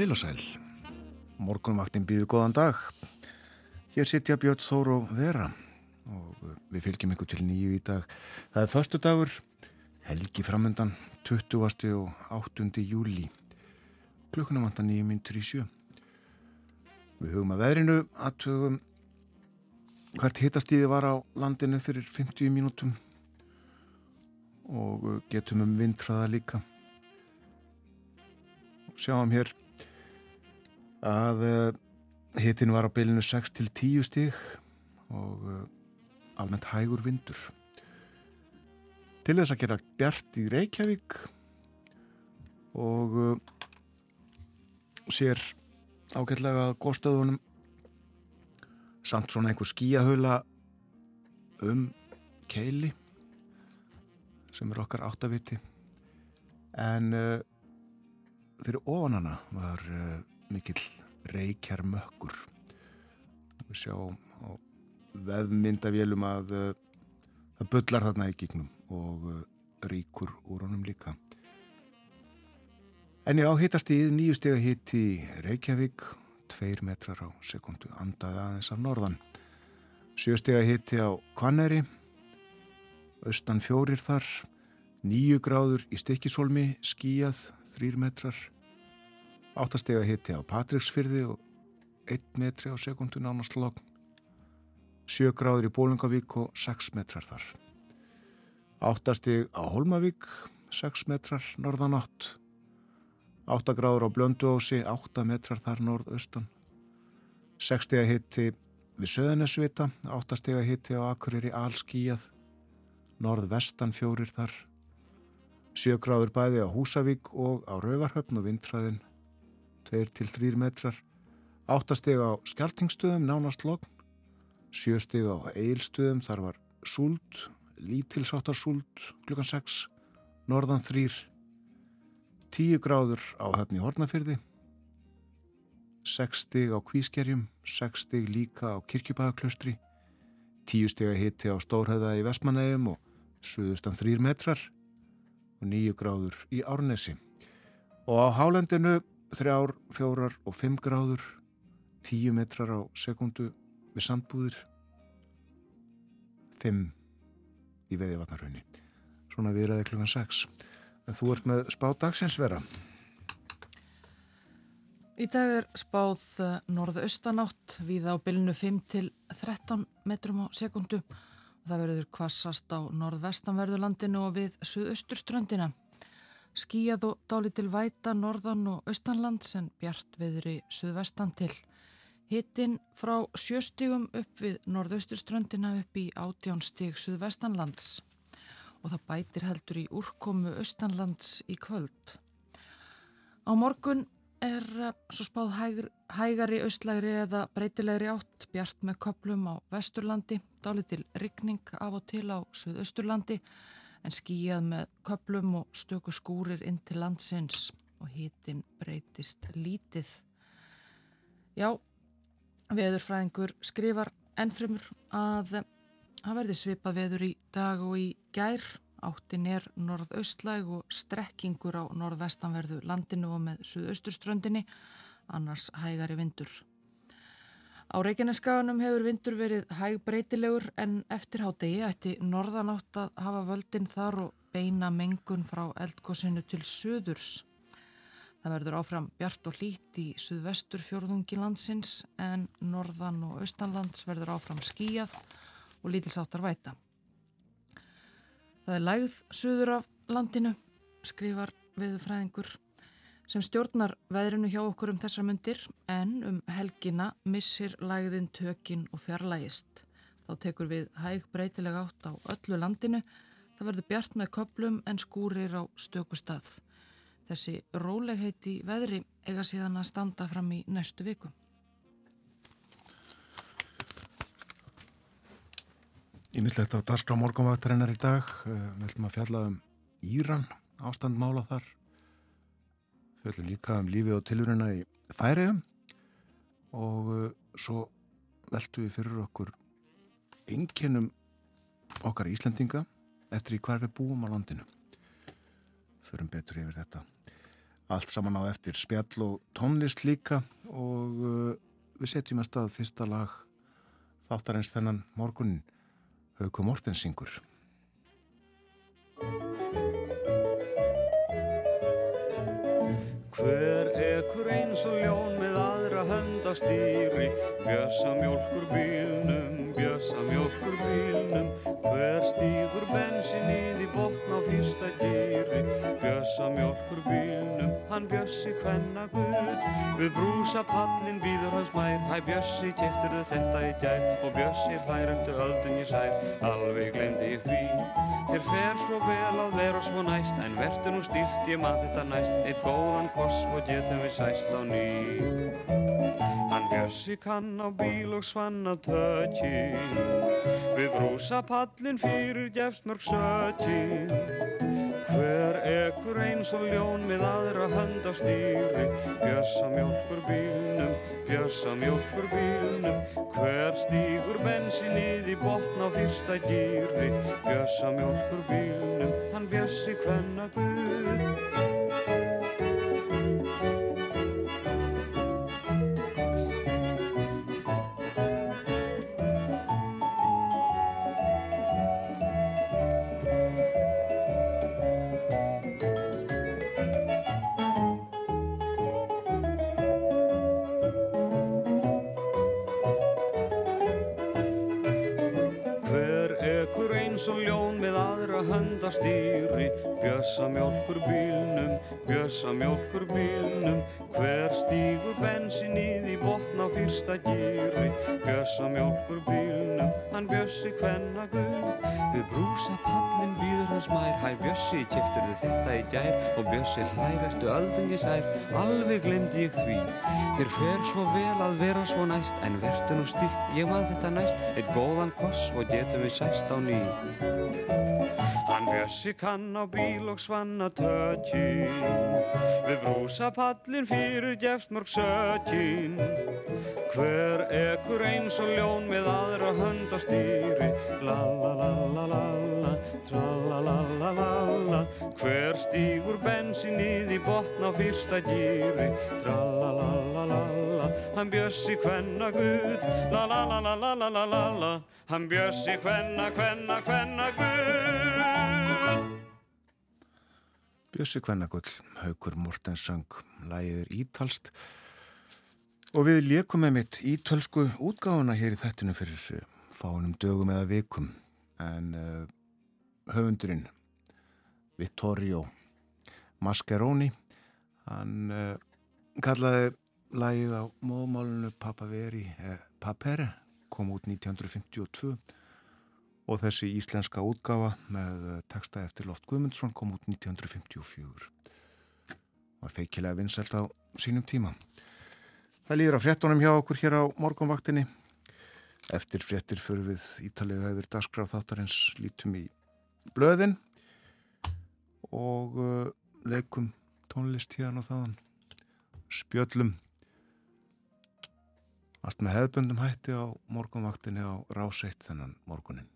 Heil og sæl. Morgunvaktin býðu góðan dag. Hér sittja Björn Þór og Vera og við fylgjum ykkur til nýju í dag. Það er förstu dagur, helgi framöndan, 20. og 8. júli. Klukkunum vantar nýju myndur í sjö. Við hugum að veðrinu aðtögum hvert hitastíði var á landinu fyrir 50 mínútum og getum um vintraða líka. Sjáum hér að uh, hitin var á bylinu 6 til 10 stíg og uh, almennt hægur vindur. Til þess að gera bjart í Reykjavík og uh, sér ágætlega góðstöðunum samt svona einhver skíahöla um keili sem er okkar áttaviti en fyrir ofanana var mikill reykjar mökkur við sjáum á veðmyndavélum að uh, það bullar þarna í gegnum og uh, ríkur úr honum líka. En ég áhittast í nýju steg að hitti Reykjavík 2 metrar á sekundu andaði aðeins af norðan. 7 steg hitti á Kvanneri austan fjórir þar 9 gráður í Stikkisholmi skíjað 3 metrar áttastega hitti á Patricksfyrði og 1 metri á sekundu nánast logn. 7 gráður í Bólingavík og 6 metrar þar. Áttasteg á Holmavík 6 metrar norðanátt. 8 gráður á Blönduósi 8 metrar þar norðaustan. 6 stega hitti við Söðunesvita 8 stega hitti á Akureyri Alskíjað norðvestan fjórir þar. 7 gráður bæði á Húsavík og á Rauvarhöfn og vindræðin 2-3 metrar. 8 steg á Skeltingstöðum nánast logn. 7 steg á Eilstöðum þar var súld lítilsáttar súld klukkan 6 norðan 3 10 gráður á höfni Hortnafyrði 6 steg á Kvískerjum 6 steg líka á Kirkjubæðaklaustri 10 steg að hitti á Stórhæða í Vestmanægum og suðustan 3 metrar. Og 9 gráður í Árnesi. Og á Hálendinu þrjár, fjórar og fimm gráður, tíu metrar á sekundu við sandbúðir, fimm í veðivatnarhaunni. Svona viðræði klukkan 6. En þú ert með spáð dagsins vera. Í dag er spáð eh, norðaustanátt við á bylnu 5 til 13 metrum á sekundu og það verður kvassast á norðvestanverðurlandinu og við suðausturströndina. Skíjað og dáli til væta norðan og austanlands en bjart viðri suðvestan til. Hittinn frá sjöstígum upp við norðausturströndina upp í átjánstíg suðvestanlands og það bætir heldur í úrkomu austanlands í kvöld. Á morgun er eh, svo spáð hæg, hægari austlægri eða breytilegri átt bjart með köplum á vesturlandi, dáli til rikning af og til á suðausturlandi en skíjað með köplum og stöku skúrir inn til landsins og hitin breytist lítið. Já, veðurfræðingur skrifar ennfremur að það verði svipað veður í dag og í gær. Áttin er norðaustlæg og strekkingur á norðvestanverðu landinu og með suðausturströndinni, annars hægari vindur. Á Reykjaneskaganum hefur vindur verið hæg breytilegur en eftir hádegi ætti norðanátt að hafa völdin þar og beina mengun frá eldgóðsinu til söðurs. Það verður áfram bjart og lít í suðvestur fjörðungi landsins en norðan og austanlands verður áfram skíjað og lítilsáttar væta. Það er lægð söður af landinu, skrifar viðfræðingur sem stjórnar veðrinu hjá okkur um þessar myndir en um helgina missir lægðin tökin og fjarlægist. Þá tekur við hæg breytileg átt á öllu landinu. Það verður bjart með köplum en skúrir á stöku stað. Þessi rólegheiti veðri eiga síðan að standa fram í næstu viku. Ég myndilegt á Darskra morgunvaktarinnar í dag. Eh, við ætlum að fjalla um Íran, ástandmála þar fjöldum líka um lífi og tilvöruna í þæriðum og uh, svo veltu við fyrir okkur einkennum okkar Íslandinga eftir í hvar við búum á landinu. Förum betur yfir þetta. allt saman á eftir spjall og tónlist líka og uh, við setjum að stað fyrsta lag þáttarins þennan morgunin Hauko Mortensingur Hver ekkur eins og ljón með aðra höndastýri Bjössa mjölkur bílnum, bjössa mjölkur bílnum. Hver stýgur bensinnið í botn á fyrsta gýri Bjössa mjölkur bílnum, hann bjössi hvenna guð. Við brúsa pallin býður hans mær. Hæ bjössi, keftur þau þetta í gær? Og bjössi hlær eftir öldun í sær. Alveg glemdi ég því. Þér fer svo vel að vera svo næst En verður nú stýrt, ég maður þetta næst. Eitt góðan koss og getum við sæst á ný. Hann bjössi kann á bíl og svanna tökkin Við brúsa pallin fyrir gefst mörg sökkin Hver ekkur eins og ljón með aðra hönd á stýri? Bjössa mjölkur bílnum, bjössa mjölkur bílnum. Hver stýgur bensinnið í botn á fyrsta gýri Bjössa mjölkur bílnum, hann bjössi hvenna guð kvenna guð. Við brúsa pallin býður hans mær, hær bjössi í gær Og bjössi hlær eftir öldungi sær? Alveg glemdi ég því. Þér fer svo vel að vera svo næst En verður nú stilt, ég man þetta næst. Eitt góðan koss og getum við sæst á ný. Hann bjössi kann á bíl og svanna tökkin Við brúsa pallin fyrir gefst mörg sökkin Hver ekkur eins og ljón með aðra hönd á stýri. La la la la la la, tra la la la la la. Hver Stígur bensinnið í botn á fyrsta gýri Tralalalala, hann bjössi hvenna Guð. Lalalalalala, hann bjössi hvenna, hvenna, hvenna Guð. Bjössi hvenna Guð, haugur Mortensang, lægir ítalst og við leikum með mitt ítalsku útgáðuna hér í þettinu fyrir eh, fánum dögum eða vikum. En uh, höfundurinn Vittorio Mascheroni. Hann uh, kallaði lægið á móðmálunu Papaveri, eh, Papere kom út 1952 og þessi íslenska útgáfa með texta eftir Loft Guðmundsson kom út 1954 var feikilega vinsælt á sínum tíma. Það líður á fréttunum hjá okkur hér á morgunvaktinni. Eftir fréttir fyrir við ítalega hefur dagskráð þáttarins lítum í blöðin. Og uh, leikum tónlist hérna og þaðan. Spjöllum. Allt með hefðböndum hætti á morgunvaktinni á ráseitt þennan morgunin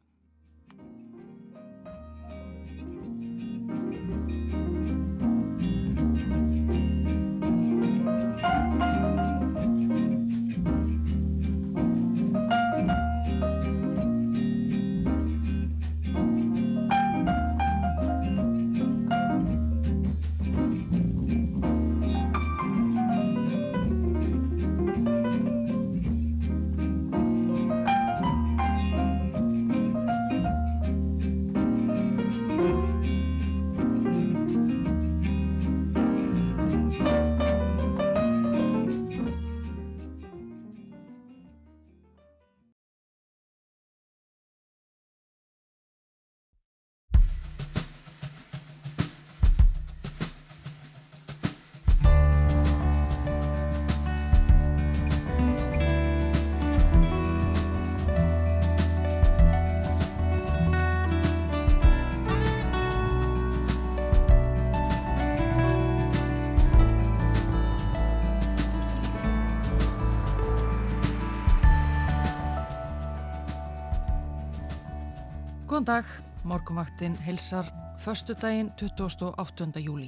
Góðan dag, morgumvaktin hilsar förstu daginn 28. júli.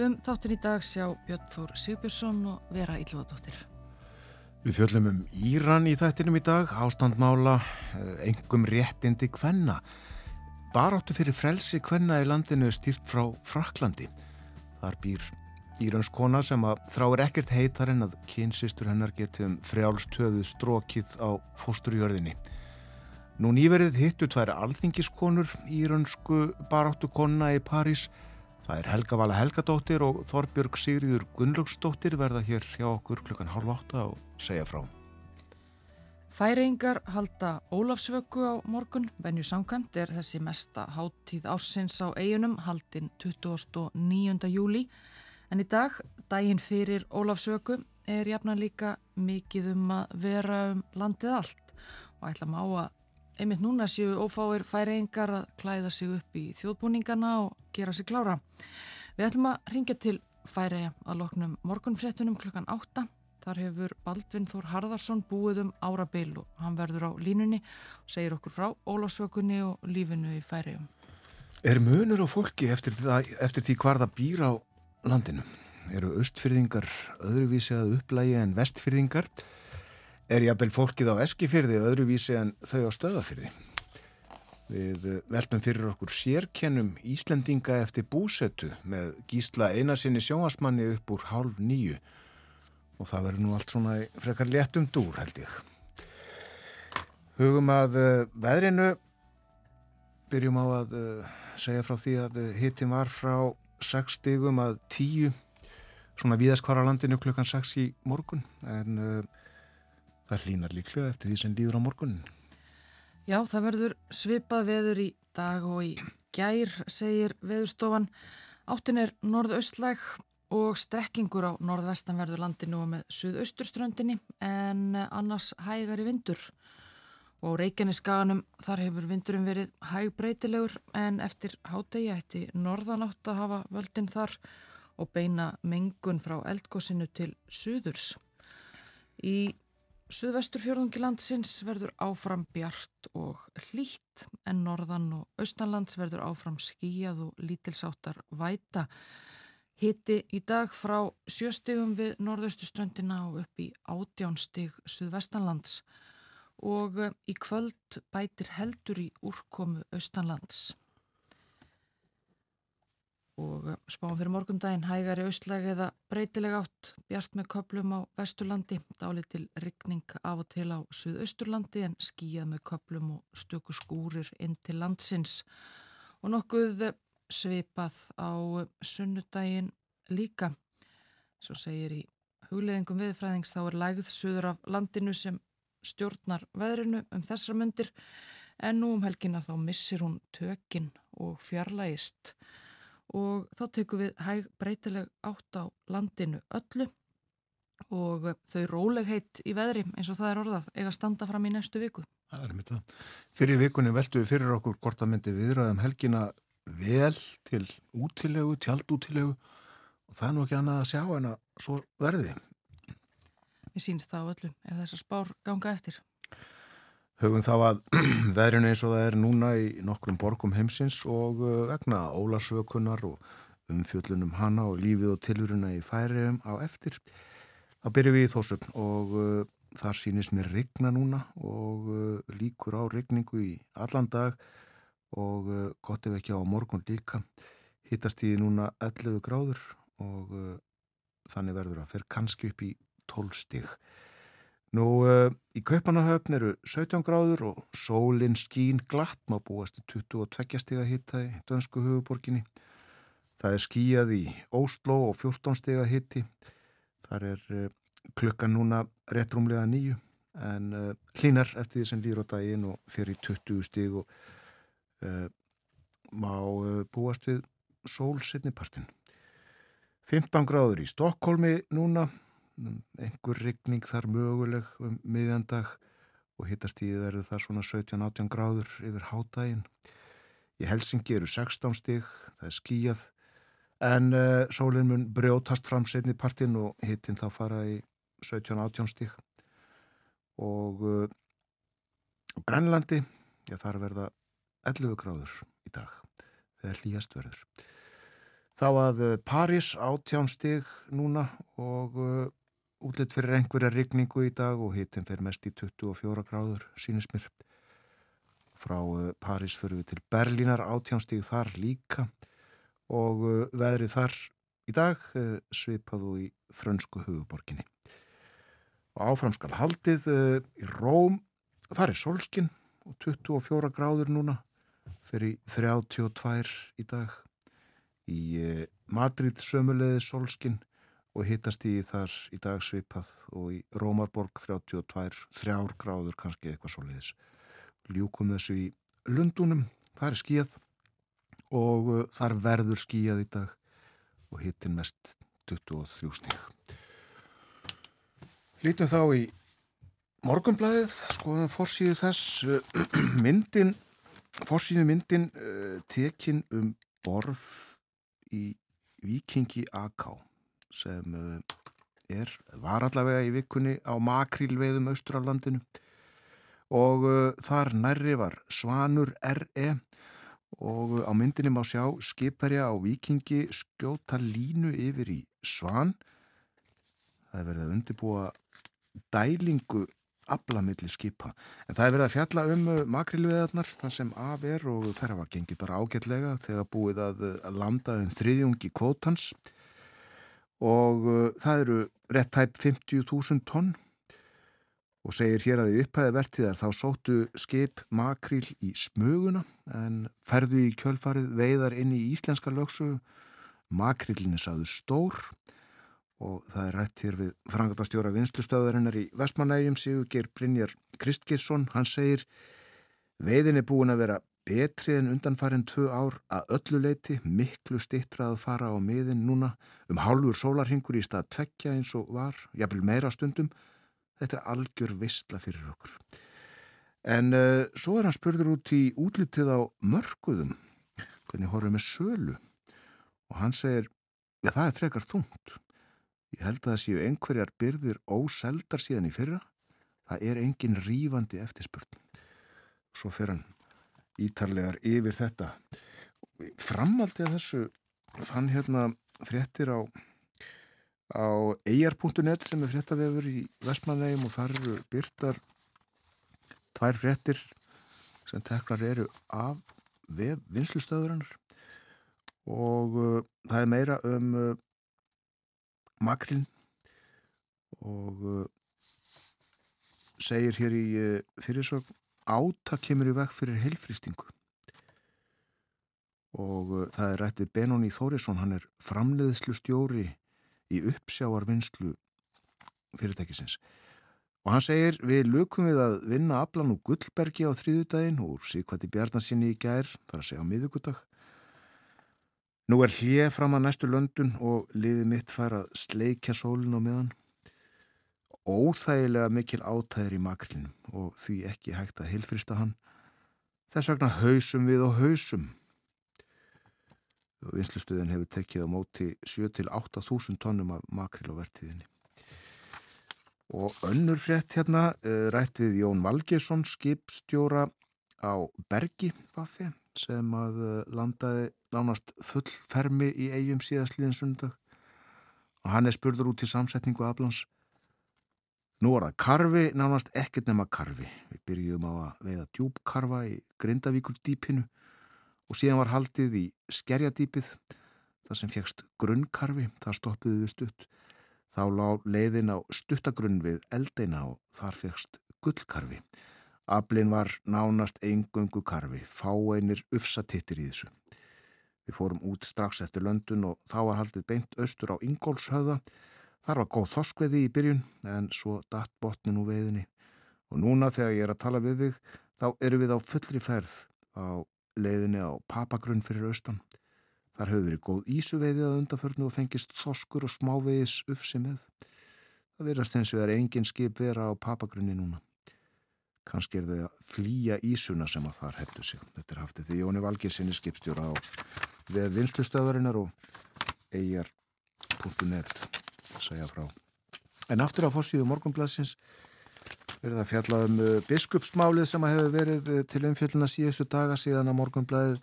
Um þáttin í dag sjá Björn Þór Sigbjörnsson og Vera Ílúadóttir. Við fjöllum um Íran í þættinum í dag, ástandmála, engum eh, réttindi kvenna. Baráttu fyrir frelsi kvenna í landinu stýrt frá Fraklandi. Þar býr Írönskona sem að þráir ekkert heitar en að kynsistur hennar geti um frjálstöðu strókið á fósturjörðinni. Nú nýverið hittu tvær alþingiskonur írönsku baráttukonna í París. Það er Helga Vala Helgadóttir og Þorbjörg Sigriður Gunnlaugsdóttir verða hér hjá okkur klukkan halv åtta og segja frá. Færingar halda Ólafsvöku á morgun. Venju samkvæmt er þessi mesta háttíð ársins á eigunum haldinn 29. júli. En í dag, daginn fyrir Ólafsvöku, er jafnan líka mikið um að vera um landið allt og ætla má að einmitt núna séu ófáir færeingar að klæða sig upp í þjóðbúningana og gera sig klára. Við ætlum að ringja til færeja að loknum morgunfréttunum klukkan 8. Þar hefur Baldvin Þór Harðarsson búið um árabil og hann verður á línunni og segir okkur frá Ólafsvökunni og lífinu í færejum. Er munur á fólki eftir, það, eftir því hvar það býr á landinu. Eru austfyrðingar öðruvísi að upplægi en vestfyrðingar? Er jafnvel fólkið á eskifyrði öðruvísi en þau á stöðafyrði? Við veltum fyrir okkur sérkennum Íslendinga eftir búsetu með gísla einasinni sjónasmanni upp úr hálf nýju og það verður nú allt svona frekar léttum dúr held ég. Hugum að uh, veðrinu, byrjum á að uh, segja frá því að uh, hittin var frá 6 stigum að 10 svona viðaskvara landinu klukkan 6 í morgun en það hlýnar líklega eftir því sem líður á morgunin. Já, það verður svipað veður í dag og í gær, segir veðurstofan. Áttin er norðaustlæg og strekkingur á norðvestanverðu landinu og með suðausturströndinni en annars hægar í vindur og Reykjaneskaganum þar hefur vindurum verið hægbreytilegur en eftir hádegi ætti norðanátt að hafa völdin þar og beina mengun frá eldgósinu til suðurs. Í suðvesturfjörðungi landsins verður áfram bjart og hlýtt en norðan og austanlands verður áfram skíjað og lítilsáttar væta. Hitti í dag frá sjöstigum við norðaustuströndina og upp í átjánstig suðvestanlands og eh, í kvöld bætir heldur í úrkomu austanlands. Og eh, spáum fyrir morgundaginn hægari austlæg eða breytileg átt bjart með köplum á vesturlandi, dálið til ryggning af og til á suðausturlandi en skíjað með köplum og stöku skúrir inn til landsins. Og nokkuð eh, svipað á sunnudaginn líka. Svo segir í hugleðingum viðfræðings þá er lægð suður af landinu sem stjórnar veðrinu um þessar myndir en nú um helgina þá missir hún tökin og fjarlægist og þá tekum við hæg breytileg átt á landinu öllu og þau rólegheit í veðri eins og það er orðað eiga standa fram í næstu viku. Það er mitt að fyrir vikunni veldu við fyrir okkur hvort að myndi viðraðum helgina vel til útilegu, tjaldútilegu og það er nú ekki annað að sjá en að svo verði. Mér sínst það á öllum ef þessar spár ganga eftir. Hugum þá að veðrinu eins og það er núna í nokkrum borgum heimsins og uh, vegna ólarsvökunar og umfjöllunum hana og lífið og tiluruna í færiðum á eftir. Þá byrjum við í þósum og uh, þar sínist mér regna núna og uh, líkur á regningu í allan dag og uh, gott ef ekki á morgun líka. Hittast í núna 11 gráður og uh, þannig verður að fer kannski upp í 12 stig. Nú uh, í Kaupanahöfn eru 17 gráður og sólinn skín glatt má búast í 22 stiga hitta í dönsku huguborginni. Það er skíjað í Óslo og 14 stiga hitti. Þar er uh, klukkan núna réttrumlega nýju en uh, hlínar eftir því sem líður á daginn og fyrir 20 stig og má búast við sólsetnipartin. 15 gráður í Stokkólmi núna einhver rigning þar möguleg um miðjandag og hittastíði verður þar svona 17-18 gráður yfir hádægin. Í Helsingi eru 16 stig, það er skíjað, en uh, sólinn mun brjótast fram setni partin og hittin þá fara í 17-18 stig. Og uh, Grænlandi, já þar verða 11 gráður í dag, þegar hlýjast verður. Þá að uh, París átjánstig núna og útlitt fyrir einhverja rigningu í dag og hitin fyrir mest í 24 gráður, sínist mér. Frá uh, París fyrir við til Berlínar átjánstig þar líka. Og uh, veðrið þar í dag uh, svipað og í frönsku höfuborginni. Og áframskal haldið í Róm, þar er solskinn og 24 gráður núna. Fyrir 32 í dag. Í eh, Madrid sömulegði solskinn og hittast í þar í dag svipað og í Rómarborg 32, þrjár gráður kannski eitthvað svo leiðis. Ljúkum þessu í Lundunum, það er skíð og uh, þar verður skíjað í dag og hittin mest 23 stík. Lítum þá í morgunblæðið, skoðum fórsíðu þess myndin, fórsíðu myndin uh, tekin um borð í Vikingi AK sem eh, er, var allavega í vikunni á makrílveðum australlandinu og uh, þar nærri var Svanur R.E. og á myndinni má sjá skipherja á Vikingi skjóta línu yfir í Svan það er verið að undirbúa dælingu aflamilli skipa. En það er verið að fjalla um uh, makrilviðarnar það sem af er og þær hafa gengið bara ágætlega þegar búið að landa um þriðjungi kvótans og uh, það eru rétt tæp 50.000 tonn. Og segir hér að í upphæði vertiðar þá sóttu skip makril í smöguna en ferðu í kjölfarið veiðar inn í íslenska lögsu makrilinni saðu stór og það er rætt hér við frangatastjóra vinslustöðarinnar í Vestmanægjum Sigur Geir Brynjar Kristgjesson hann segir veiðin er búin að vera betri en undanfærin tvö ár að öllu leiti miklu stittrað að fara á miðin núna um hálfur sólarhingur í stað tvekja eins og var, jafnvel meira stundum. Þetta er algjör vistla fyrir okkur. En uh, svo er hann spurður út í útlitið á mörguðum hvernig horfum við sölu? Og hann segir já það er frekar þungt. Ég held að það séu einhverjar byrðir óseldar síðan í fyrra. Það er engin rýfandi eftirspurn. Svo fer hann ítarlegar yfir þetta. Framaldi að þessu fann hérna fréttir á, á eir.net sem er fréttavefur í Vestmannegjum og þar eru byrtar tvær fréttir sem teklar eru af vinslustöðurinnar og uh, það er meira um uh, makrinn og uh, segir hér í uh, fyrirsögn átak kemur í veg fyrir heilfristingu og uh, það er rættið Benóni Þórisson hann er framleiðslu stjóri í uppsjáarvinnslu fyrirtækisins. Og hann segir við lukum við að vinna aflan og gullbergi á þrýðudaginn úr síkvætti bjarnasinni í gær þar að segja á miðugudag Nú er hlið fram að næstu löndun og liðið mitt fær að sleikja sólinn á meðan. Óþægilega mikil átæðir í makrinum og því ekki hægt að heilfrista hann. Þess vegna hausum við og hausum. Vinslustuðin hefur tekið á móti 7-8 þúsund tónnum af makril og vertiðinni. Og önnur frétt hérna eh, rætt við Jón Valgersson, skipstjóra á Bergi Baffi sem að eh, landaði nánast full fermi í eigum síðastliðin sundag og hann er spurður út í samsetningu aflans. Nú var það karfi, nánast ekkert nema karfi. Við byrjuðum á að veiða djúbkarfa í Grindavíkur dýpinu og síðan var haldið í Skerjadýpið, það sem fegst grunnkarfi, það stoppiði við stutt. Þá lág leiðin á stuttagrunn við eldeina og þar fegst gullkarfi. Ablin var nánast eingöngu karfi, fáeinir ufsatittir í þessu. Við fórum út strax eftir löndun og þá var haldið beint austur á Ingólfshöða. Þar var góð þoskveði í byrjun en svo datt botnin úr veðinni. Og núna þegar ég er að tala við þig þá eru við á fullri ferð á leiðinni á papagrunn fyrir austan. Þar höfður við góð ísuveiði að undaförnu og fengist þoskur og smávegis ufsi með. Það verðast eins við er engin skip vera á papagrunni núna kannski er þau að flýja ísuna sem að þar hefðu sig. Þetta er haftið því Jóni Valgir sinni skipstjóra á við vinslustöðarinnar og eigjar.net segja frá. En aftur á fórsíðu morgunblassins verið að fjalla um uh, biskupsmálið sem að hefur verið uh, til umfjölduna síðustu daga síðan að morgunblæðið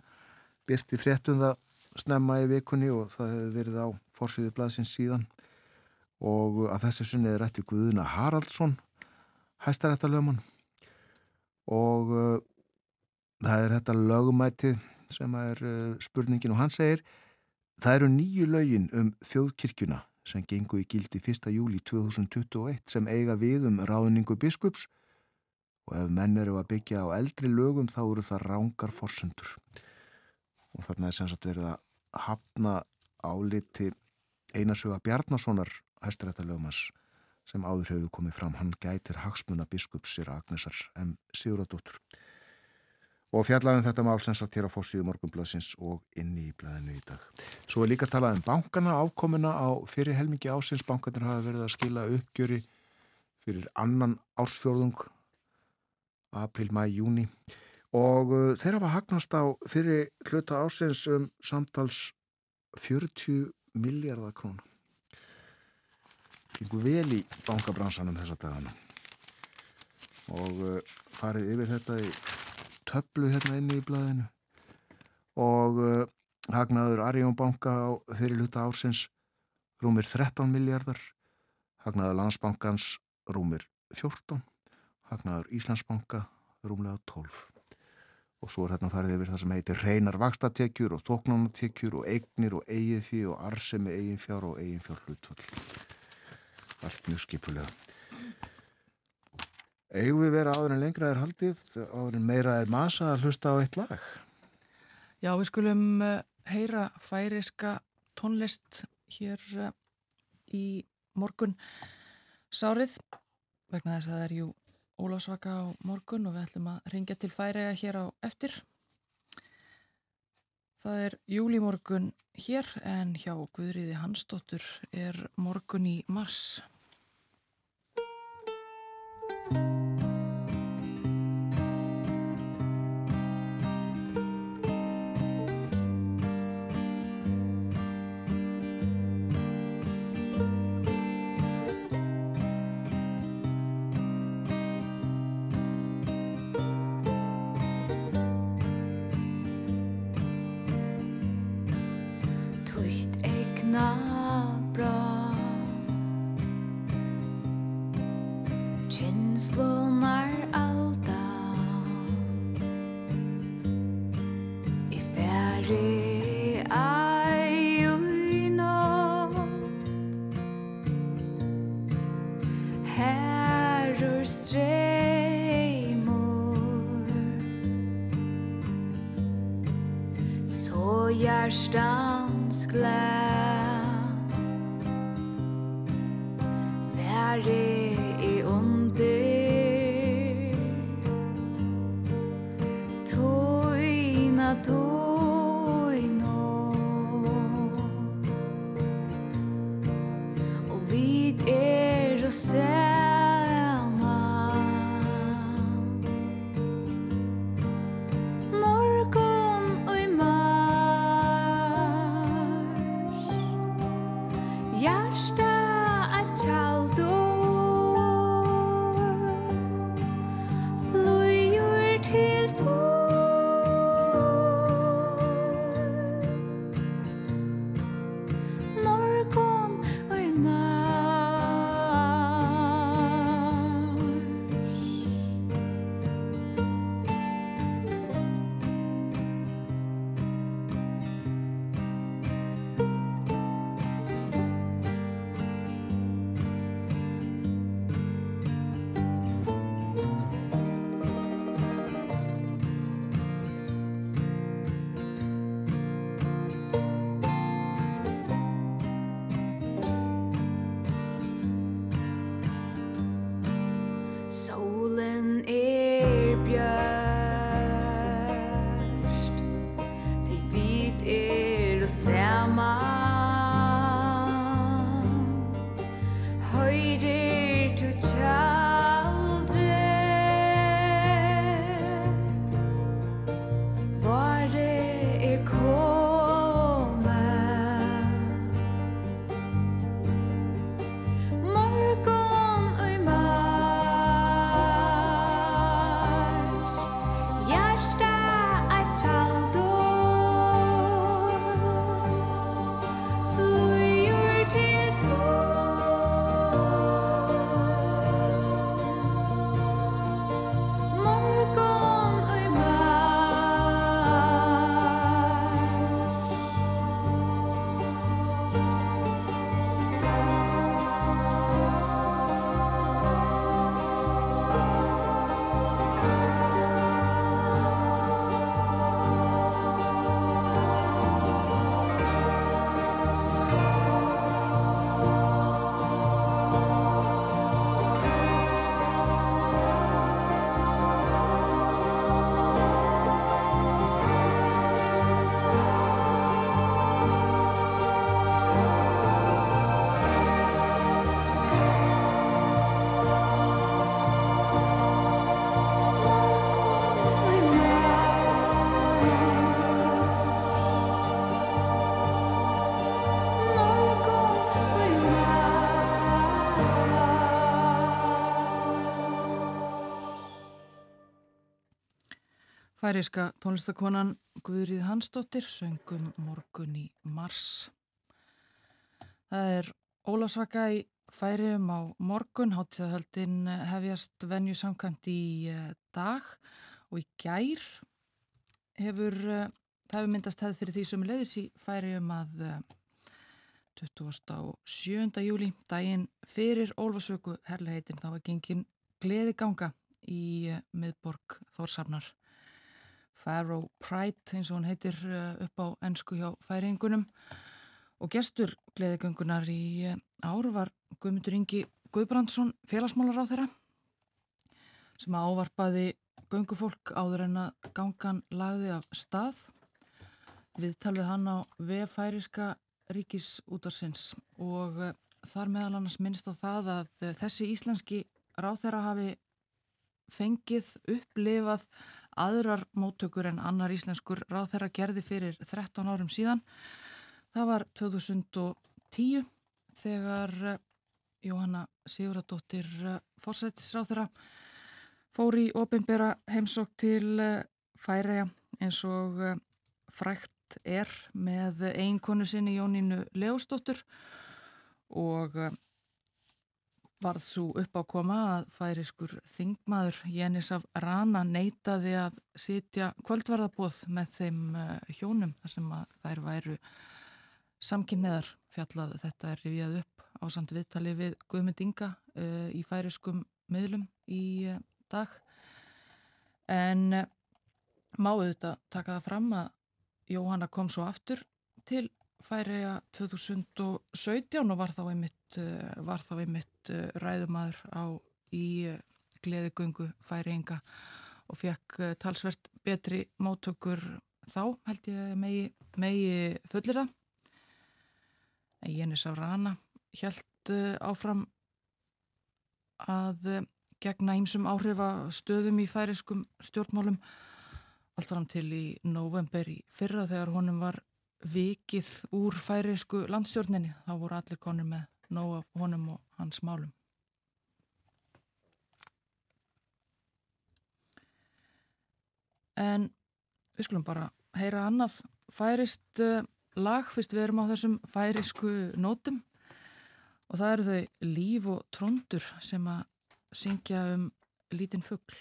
byrti fréttum það snemma í vikunni og það hefur verið á fórsýðu blaðsins síðan og að þessu sunni er rætti Guðuna Haraldsson hæstarættalöfman og uh, það er þetta lögumætið sem er uh, spurningin og hann segir það eru nýju lögin um þjóðkirkjuna sem gengu í gildi 1. júli 2021 sem eiga við um ráðningu biskups og ef menn eru að byggja á eldri lögum þá eru það rángar forsendur og þarna er sem sagt verið að hafna áliti Einarsuga Bjarnasonar hæstirættalögumans sem áður hefur komið fram. Hann gætir hagsmuna biskupsir Agnesar M. Siguradóttur. Og fjallaðum þetta mál sem satt hér á fóssíðu morgunblöðsins og inni í blæðinu í dag. Svo er líka talað um bankana, ákomuna á fyrir helmingi ásins. Bankanir hafa verið að skila uppgjöri fyrir annan ársfjörðung, april, mæ, júni. Og uh, þeir hafa hagnast á fyrir hluta ásins um samtals 40 miljardar krónu. Gengur vel í bankabransanum þessa dagana. Og uh, farið yfir þetta í töflu hérna inni í blæðinu. Og uh, hagnaður Arjón banka á fyrir hluta ársins rúmir 13 miljardar. Hagnaður landsbankans rúmir 14. Hagnaður Íslandsbanka rúmlega 12 og svo er þarna farið yfir það sem heitir reynar vakstatekjur og þóknánatekjur og eignir og eigið fyrir og arsemi eigin fjár og eigin fjár hlutvall allt mjög skipulega eigum við vera áður en lengra er haldið áður en meira er masa að hlusta á eitt lag Já, við skulum uh, heyra færiska tónlist hér uh, í morgun sárið vegna þess að það er jú Ólásvaka á morgun og við ætlum að ringja til færiða hér á eftir. Það er júlimorgun hér en hjá Guðriði Hansdóttur er morgun í mars. erstaunt gleich. Færiska tónlistakonan Guðrið Hansdóttir söngum morgun í mars. Það er Ólasvaka í færium á morgun, háttíðahöldin hefjast venju samkvæmt í eh, dag og í gær hefur, eh, það hefur myndast hefð fyrir því sem leiðis í færium að 27. júli, daginn fyrir Ólfasvöku herrleitin, þá var gengin gleði ganga í miðborg Þórsarnar. Faroe Pride eins og hún heitir eh, upp á ennsku hjá færingunum og gestur gleðigöngunar í eh, ár var Guðmundur Ingi Guðbrandsson félagsmálar á þeirra sem ávarpaði göngufólk áður en að gangan lagði af stað. Við talvið hann á vefæriska ríkis útarsins og eh, þar meðal annars minnst á það að þessi íslenski ráð þeirra hafi fengið, upplifað aðrar móttökur en annar íslenskur ráð þeirra gerði fyrir 13 árum síðan. Það var 2010 þegar eh, Jóhanna Siguradóttir eh, fórsættisráð þeirra fór í ofinbera heimsók til eh, Færæja eins og frækt er með eiginkonu sinni Jónínu Leustóttur og varð svo upp á koma að færiskur þingmaður Jénis af Rana neytaði að sitja kvöldverðabóð með þeim eh, hjónum þar sem að þær væru samkynneðar fjallað þetta er rivjað upp á samt viðtali við Guðmund Inga uh, í færiskum miðlum í uh, dag. En uh, má auðvitað taka það fram að Jóhanna kom svo aftur til Færiða 2017 og var þá einmitt, var þá einmitt eh, ræðumadur á í eh, gleðigöngu Færiðinga og fekk talsvert betri móttökur þá held ég megi, megi fullir það. Jénis á Rana held áfram að gegna ímsum áhrifa stöðum í færiskum stjórnmálum allt fram til í november í fyrra þegar honum var vikið úr færiðsku landstjórninni þá voru allir konur með nóg af honum og hans málum. En við skulum bara heyra annað færist uh, lag fyrst við erum á þessum færisku nótum og það eru þau Líf og Tróndur sem að syngja um lítinn fuggl.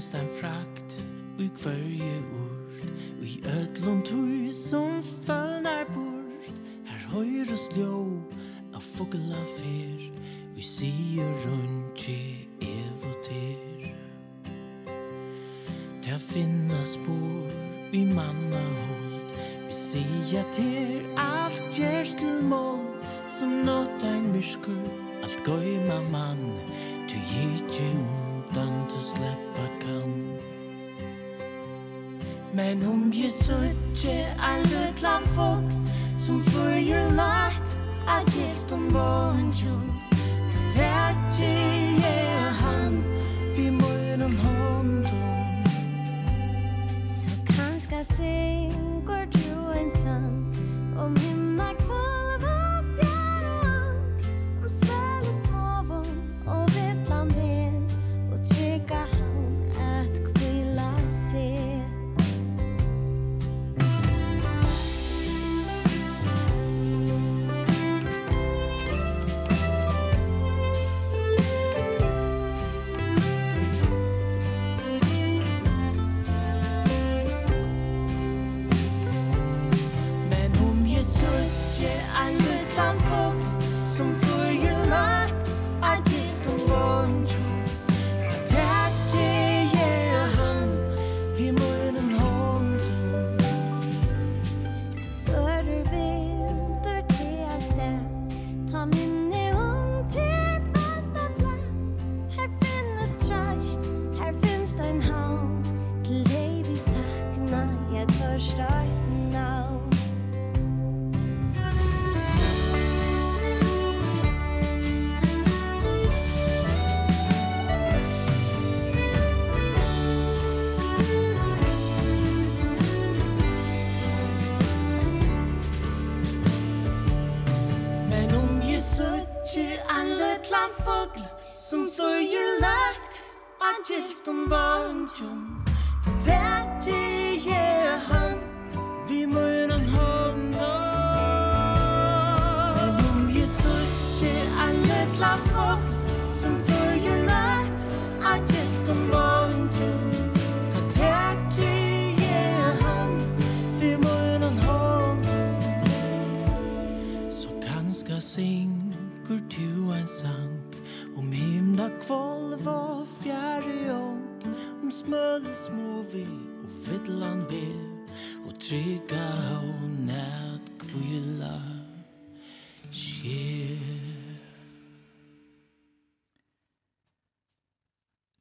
finst ein frakt i kvørje urt og i ödlom tui som fölnar bort her høyres ljó av fogla fer. Vi sier rundtje ev og ter. Ta finna spår i manna hold vi sier ter alt gjer til mål som nåt ein myrskur alt gøyma mann tu gikje um utan du släppa kan Men om ju suttje all utland folk Som följer lagt av gift om barnjung Då tätje ge han vi munnen honom Så kanska syngår du ensam om himmel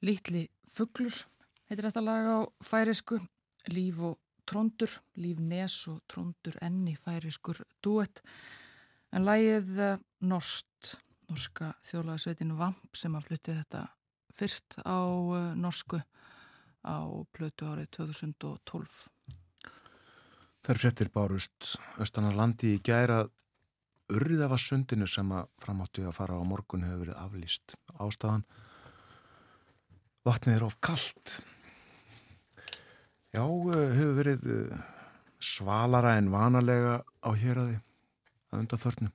Lítli fugglur heitir þetta lag á færisku, líf og tróndur, líf nes og tróndur enni færiskur duett. En lagið eh, Norst, norska þjóðlagasveitin Vamp sem að flutti þetta fyrst á eh, norsku á plötu árið 2012. Þær fréttir bárust austanar landi í gæra urriðavassundinu sem að framáttu að fara á morgun hefur verið aflýst ástafan. Vatnið er of kallt. Já, eh, hefur verið eh, svalara en vanalega á héraði að undanförnu.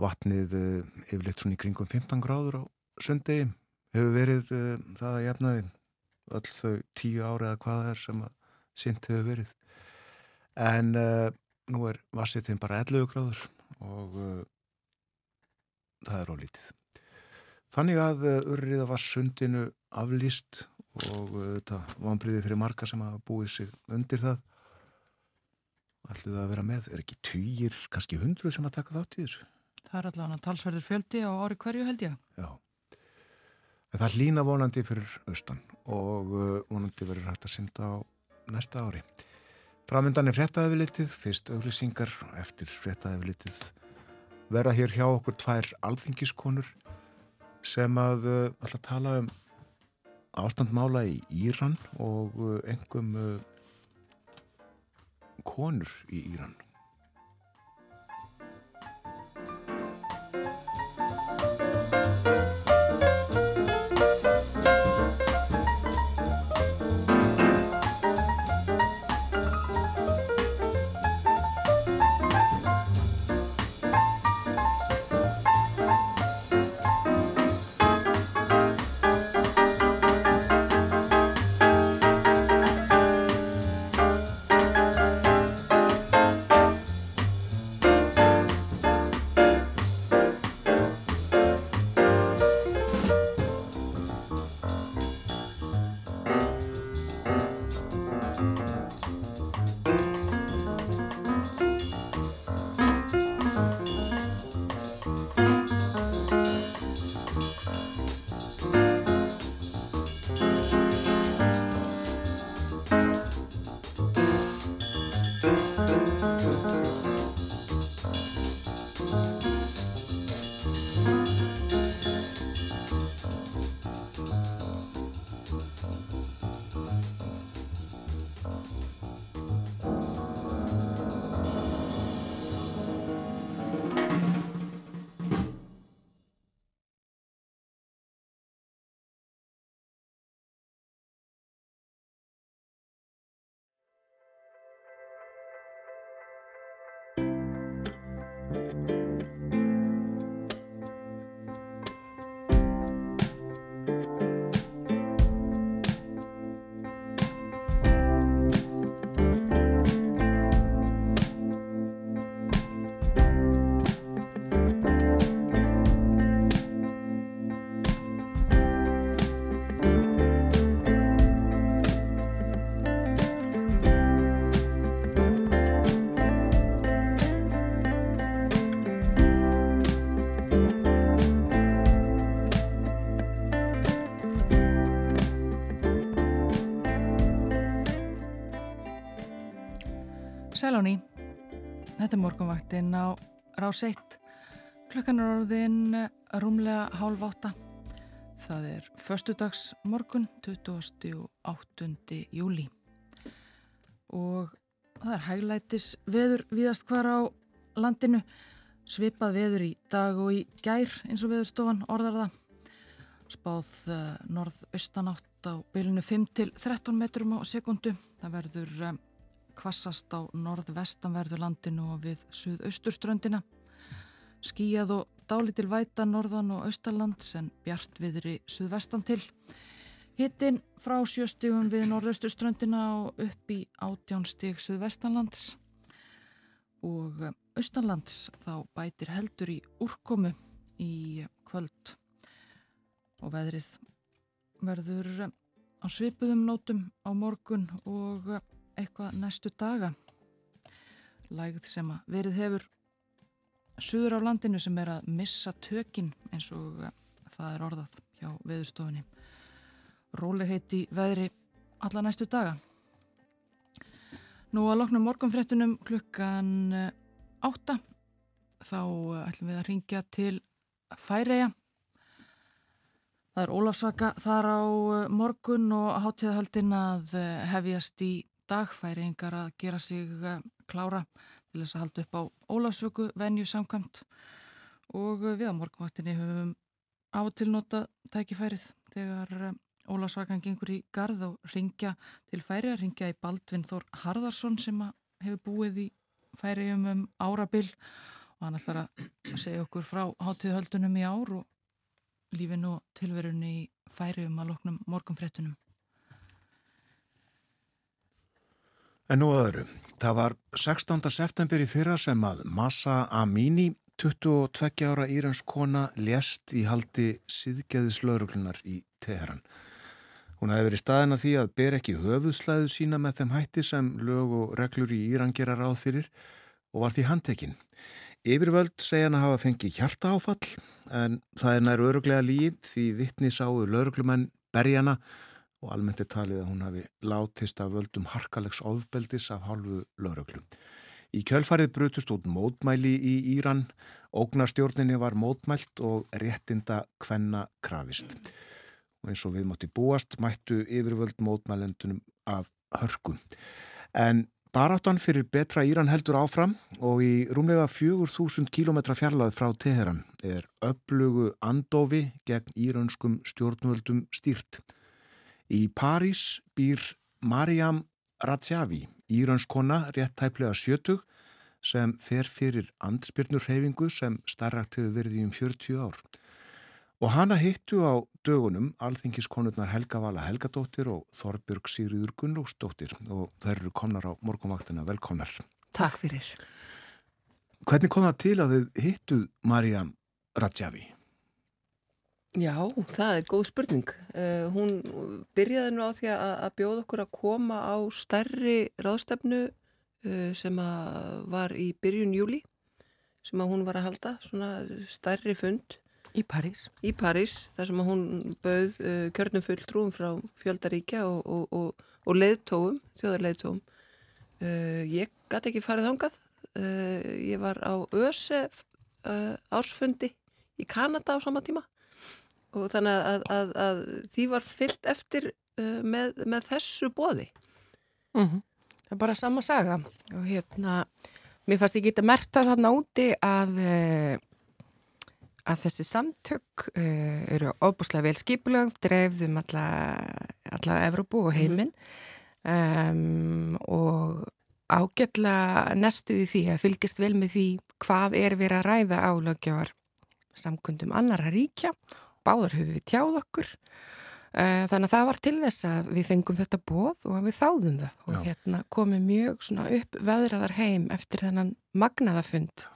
Vatnið eh, yfirleitt svona í kringum 15 gráður á sundegi hefur verið það að jafnaði öll þau tíu ári eða hvað er sem að sint hefur verið. En uh, nú er vassitinn bara 11 gráður og uh, það er ólítið. Þannig að uh, urriða var sundinu aflýst og þetta vanbriði fyrir marga sem hafa búið sig undir það. Ætlum við að vera með, er ekki týjir, kannski hundru sem að taka þátt í þessu? Það er allavega talsverður fjöldi á ári hverju held ég. Já. En það hlýna vonandi fyrir austan og uh, vonandi verður hægt að synda á næsta ári. Framöndan er fréttaðefilitið, fyrst auglýsingar eftir fréttaðefilitið verða hér hjá okkur tvær alþingiskonur sem að uh, alltaf tala um ástandmála í Íran og engum uh, konur í Íran. Þetta er morgunvaktinn á rás 1. Klukkan er orðin rúmlega hálf átta. Það er förstudags morgun, 28. júli. Og það er hæglætis veður viðast hvar á landinu. Svipað veður í dag og í gær eins og veðurstofan orðar það. Spáð uh, norðaustanátt á bylunu 5 til 13 metrum á sekundu. Það verður um, kvassast á norðvestanverðu landinu og við suðausturströndina. Skíjað og dálítil væta norðan og austalands en bjart viðri suðvestan til. Hittin frá sjöstigum við norðausturströndina og upp í átjánstig suðvestanlands og austanlands þá bætir heldur í úrkomu í kvöld og veðrið verður á svipuðum nótum á morgun og eitthvað næstu daga. Lægð sem að verið hefur suður á landinu sem er að missa tökin eins og það er orðað hjá veðurstofunni. Róleheiti veðri alla næstu daga. Nú að loknum morgunfrettunum klukkan átta þá ætlum við að ringja til Færeja Það er Ólafsvaka þar á eh, morgun og hátíðahöldin að eh, hefjast í dagfæringar að gera sig eh, klára til þess að halda upp á Ólafsvöku venju samkvæmt og við á morgunvaktinni höfum á og tilnota tækifærið þegar Ólafsvakan gengur í gard og ringja til færi að ringja í Baldvin Þór Harðarsson sem hefur búið í færium um árabil og hann ætlar að segja okkur frá hátíðahöldunum í ár og lífinu og tilverunni í færium að loknum morgunfrettunum. En nú öðru, það var 16. september í fyrra sem að Massa Amini, 22 ára íranskona, lést í haldi síðgeðislauruglunar í Teheran. Hún hefði verið staðin að því að ber ekki höfuðslæðu sína með þeim hætti sem lög og reglur í Íran gera ráð fyrir og var því handtekinn. Yfirvöld segja hann að hafa fengið hjarta áfall en það er nær öruglega líf því vittni sáu lauruglumenn berjana og almennt er talið að hún hafi látist af völdum harkalegs ofbeldis af hálfu lauruglu. Í kjölfarið brutust út mótmæli í Íran, ógnarstjórninni var mótmælt og réttinda kvenna krafist. Og eins og við mátti búast mættu yfirvöld mótmælendunum af hörku. En Baráttan fyrir betra Íran heldur áfram og í rúmlega 4000 km fjarlað frá Teheran er upplugu andofi gegn íranskum stjórnvöldum stýrt. Í París býr Mariam Rajavi, íranskona rétt tæplega sjötug sem fer fyrir andspyrnurhefingu sem starrakt hefur verið í um 40 ár. Og hana hittu á dögunum alþingiskonurnar Helga Vala Helgadóttir og Þorbjörg Sigriður Gunnlóksdóttir og þær eru komnar á morgunvaktina. Velkomnar. Takk fyrir. Hvernig kom það til að þið hittuð Mariam Rajavi? Já, það er góð spurning. Uh, hún byrjaði nú á því að, að bjóða okkur að koma á stærri ráðstefnu uh, sem var í byrjun júli sem hún var að halda, svona stærri fund Í París. Í París, þar sem hún bauð uh, kjörnum fulltrúum frá fjöldaríkja og, og, og, og leðtóum, þjóðarleðtóum. Uh, ég gæti ekki farið þángað. Uh, ég var á ÖSEF uh, ársfundi í Kanada á sama tíma og þannig að, að, að því var fyllt eftir uh, með, með þessu bóði. Mm -hmm. Það er bara sama saga og hérna, mér fannst ekki að merta þarna úti að uh, að þessi samtök uh, eru óbúslega vel skipulögð, dreifðum alla, alla Evrópu og heiminn um, og ágætla nestuði því að fylgjast vel með því hvað er verið að ræða á lögjáðar samkundum annara ríkja, báðar höfum við tjáð okkur uh, þannig að það var til þess að við fengum þetta bóð og við þáðum það og Já. hérna komum mjög upp veðraðar heim eftir þennan magnaðafund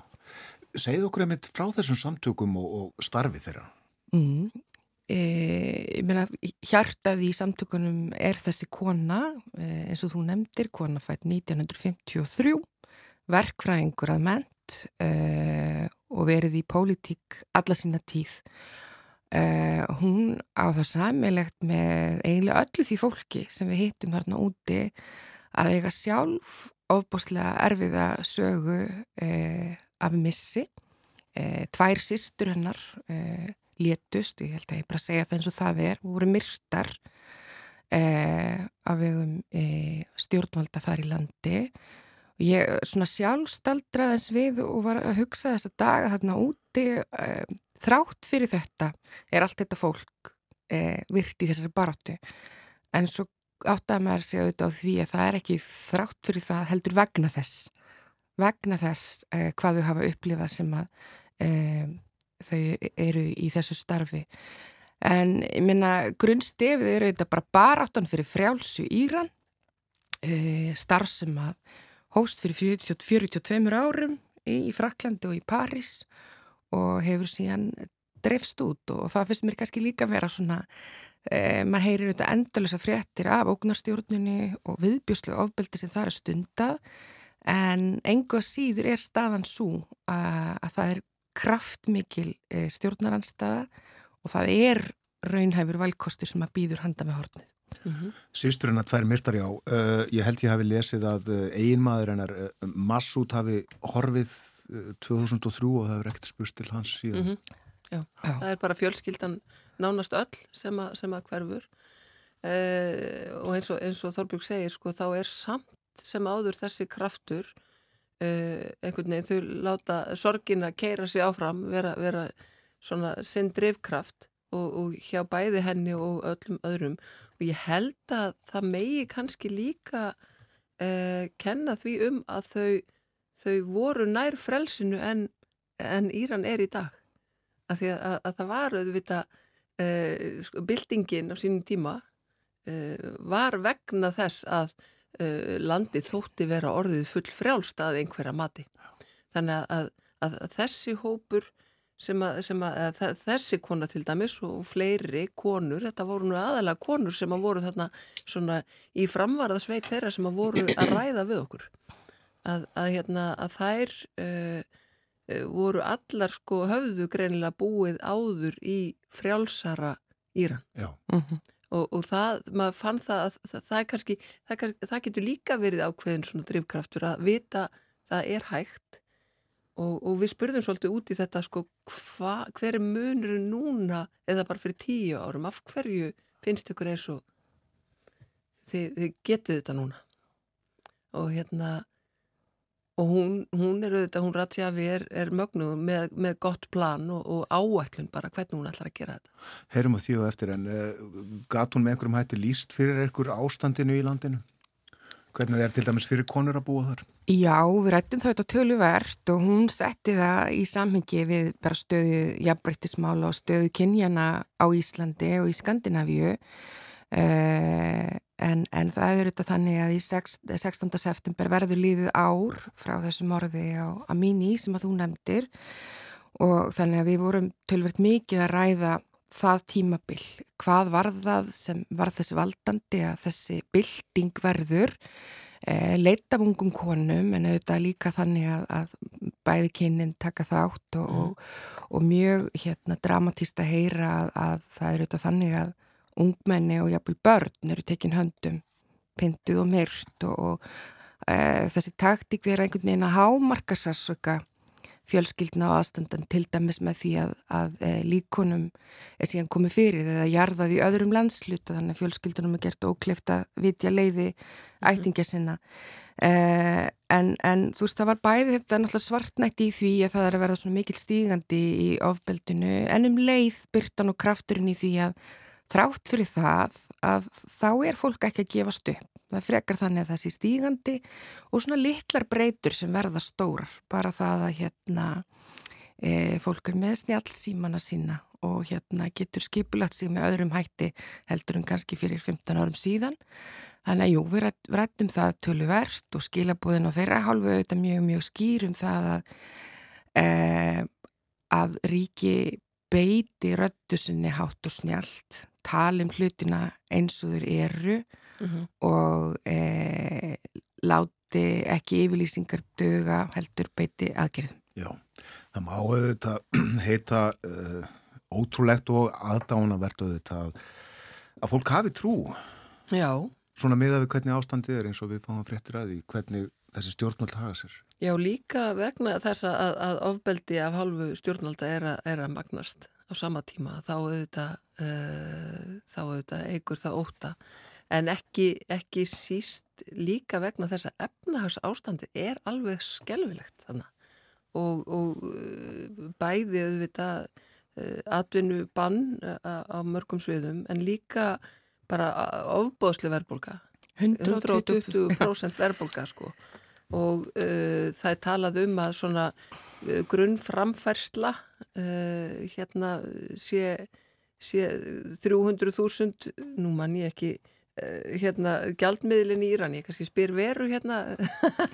Segð okkur einmitt frá þessum samtökum og, og starfi þeirra. Mm. E, ég meina, hjartað í samtökunum er þessi kona, e, eins og þú nefndir, kona fætt 1953, verkfræðingur að ment e, og verið í pólitík alla sína tíð. E, hún á það samilegt með eiginlega öllu því fólki sem við hittum hérna úti að eiga sjálf ofbúslega erfiða sögu e, af missi. E, tvær sístur hennar létust, ég held að ég bara segja það eins og það er, voru myrtar af vegum stjórnvalda þar í landi. Ég svona sjálfstaldraðins við og var að hugsa þessa daga þarna úti uh, þrátt fyrir þetta er allt þetta fólk uh, virt í þessari baráttu. En svo áttaði maður sig auðvitað á því að það er ekki þrátt fyrir það heldur vegna þess vegna þess uh, hvað þau hafa upplifað sem að þau eru í þessu starfi. En ég minna grunnstefið eru auðvitað bara baráttan fyrir frjálsu Íran starf sem að hóst fyrir 42 árum í Fraklandi og í París. og hefur síðan drefst út og það finnst mér kannski líka vera svona, e, maður heyrir auðvitað endalösa fréttir af ógnarstjórnunni og viðbjóslu ofbeldi sem það er stundað en enga síður er staðan svo að, að það er kraftmikil e, stjórnaranstaða og það er raunhæfur valkostur sem að býður handa með hornið. Mm -hmm. Sýsturinn að tvær myrtar já uh, ég held ég hafi lesið að uh, eiginmaður hennar uh, Massút hafi horfið 2003 og það hefur ekkert spust til hans síðan mm -hmm. Já, já. það er bara fjölskyldan nánast öll sem að, sem að hverfur og eins og, eins og Þorbjörg segir sko þá er samt sem áður þessi kraftur einhvern veginn þau láta sorgin að keira sig áfram vera, vera svona sinn drivkraft og, og hjá bæði henni og öllum öðrum og ég held að það megi kannski líka uh, kenna því um að þau, þau voru nær frelsinu en, en Íran er í dag. Að að, að það var auðvita uh, sko, bildingin á sínum tíma uh, var vegna þess að landið þótti vera orðið full frjálst að einhverja mati. Þannig að, að þessi hópur sem að, sem að þessi kona til dæmis og fleiri konur, þetta voru nú aðalega konur sem að voru þarna svona í framvarðasveit þeirra sem að voru að ræða við okkur að, að, hérna, að þær uh, voru allar sko höfðu greinilega búið áður í frjálsara Íran. Mm -hmm. og, og það, maður fann það að það, það er kannski, það, það getur líka verið ákveðin svona drivkraftur að vita það er hægt. Og, og við spurðum svolítið út í þetta sko, hva, hver er munur núna eða bara fyrir tíu árum, af hverju finnst ykkur eins og þið, þið getið þetta núna? Og hérna og hún, hún er auðvitað, hún Ratsjafi er, er mögnuð með, með gott plan og, og áætlun bara hvernig hún ætlar að gera þetta. Heyrum á því og eftir en uh, gat hún með einhverjum hætti líst fyrir einhver ástandinu í landinu? Hvernig það er til dæmis fyrir konur að búa þar? Já, við rættum það þetta töluvert og hún setti það í samhengi við bara stöðu jafnbryttismála og stöðu kynjana á Íslandi og í Skandinavíu eh, en, en það er þetta þannig að í 6, 16. september verður líðið ár frá þessu morði á Amini sem að þú nefndir og þannig að við vorum tölvert mikið að ræða það tímabill, hvað var það sem var þessi valdandi að þessi bilding verður e, leita af ungum konum en auðvitað líka þannig að, að bæði kynnin taka þátt og, mm. og, og mjög hérna, dramatíst að heyra að, að það eru auðvitað þannig að ungmenni og jafnvel börn eru tekin höndum, pinduð og myrt og, og e, þessi taktík er einhvern veginn að hámarka sérsöka fjölskyldna og aðstandan til dæmis með því að, að e, líkonum er síðan komið fyrir eða jarðað í öðrum landsluta þannig að fjölskyldunum er gert ókleft að vitja leiði mhm. ættingja sinna e, en, en þú veist það var bæði þetta náttúrulega svartnætti í því að það er að verða svona mikil stígandi í ofbeldinu en um leið byrtan og krafturinn í því að þrátt fyrir það að þá er fólk ekki að gefast upp. Það frekar þannig að það sé stígandi og svona litlar breytur sem verða stórar, bara það að hérna e, fólk er með snjálfsímana sína og hérna getur skipulagt sig með öðrum hætti heldur en kannski fyrir 15 árum síðan. Þannig að jú, við rættum það tölverst og skilabúðin og þeirra hálfu auðvitað mjög, mjög skýrum það að e, að ríki beiti röttu sinni hátt og snjált tala um hlutina eins og þeir eru mm -hmm. og e, láti ekki yfirlýsingar döga heldur beiti aðgerðum. Já, það má auðvitað heita uh, ótrúlegt og aðdánavert auðvitað að fólk hafi trú. Já. Svona miða við hvernig ástandið er eins og við fáum fréttir að því hvernig þessi stjórnvöld hafa sér. Já, líka vegna þess að, að ofbeldi af halvu stjórnvölda er, er að magnast sama tíma þá auðvitað, uh, þá auðvitað eigur það óta en ekki, ekki síst líka vegna þess að efnahags ástandi er alveg skelvilegt þannig og, og uh, bæði auðvitað uh, atvinnu bann á, mörgum sviðum en líka bara ofbóðsli verðbólka 120% verðbólka sko og uh, það er talað um að svona uh, grunnframfærsla uh, hérna sé, sé 300.000 nú mann ég ekki uh, hérna gjaldmiðlin í Íran. Ég kannski spyr veru hérna.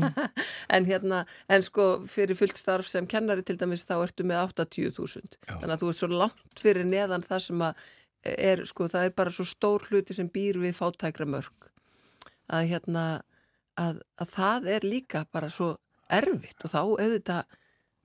En hérna en sko fyrir fullt starf sem kennari til dæmis þá ertu með 80.000 þannig að þú ert svo langt fyrir neðan það sem að er sko það er bara svo stór hluti sem býr við fátækra mörg að hérna að, að það er líka bara svo erfitt og þá auðvitað,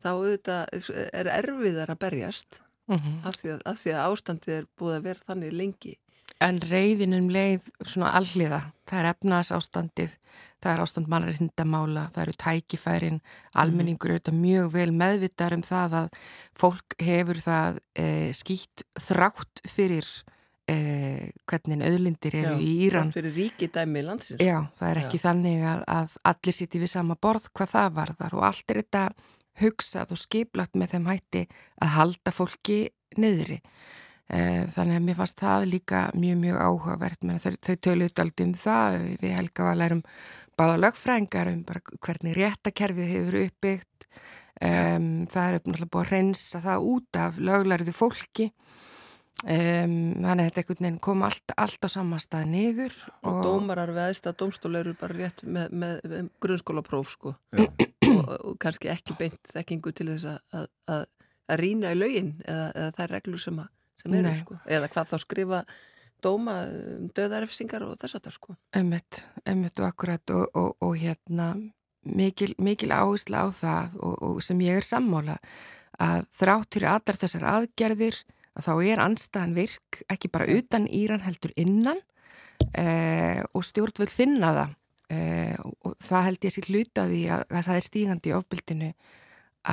þá auðvitað er erfiðar að berjast mm -hmm. af, því að, af því að ástandið er búið að vera þannig lengi. En reyðinum leið svona alliða, það er efnas ástandið, það er ástand mannarhindamála, það eru tækifærin, almenningur auðvitað mjög vel meðvitað um það að fólk hefur það e, skýtt þrátt fyrir eh, hvernig auðlindir eru í Íran. Landsins. Já, það er ekki Já. þannig að, að allir sýti við sama borð hvað það varðar og allt er þetta hugsað og skiplagt með þeim hætti að halda fólki niðri. Eh, þannig að mér fannst það líka mjög, mjög áhugavert. Þau, þau töluðu aldrei um það, við helga var að læra um báða lögfrængar um hvernig réttakerfið hefur uppbyggt. Um, það er uppnáttúrulega búið að reynsa það út af löglariðu fólki Um, þannig að þetta einhvern veginn kom allt, allt á sama stað niður og, og dómarar veðist að dómstóla eru bara rétt með, með, með grunnskólapróf sko. Og, og kannski ekki beint þekkingu til þess að, að, að rýna í laugin eða, eða það er reglur sem, að, sem eru Nei. sko. Eða hvað þá skrifa dóma um döðarefsingar og þess að það sko. Emmett, emmett og akkurat og, og hérna mikil, mikil áhersla á það og sem ég er sammála að þrátt fyrir allar þessar aðgerðir að þá er anstæðan virk ekki bara utan Íran heldur innan eh, og stjórnvöld finna það eh, og það held ég sér hlutaði að, að það er stígandi í ofbildinu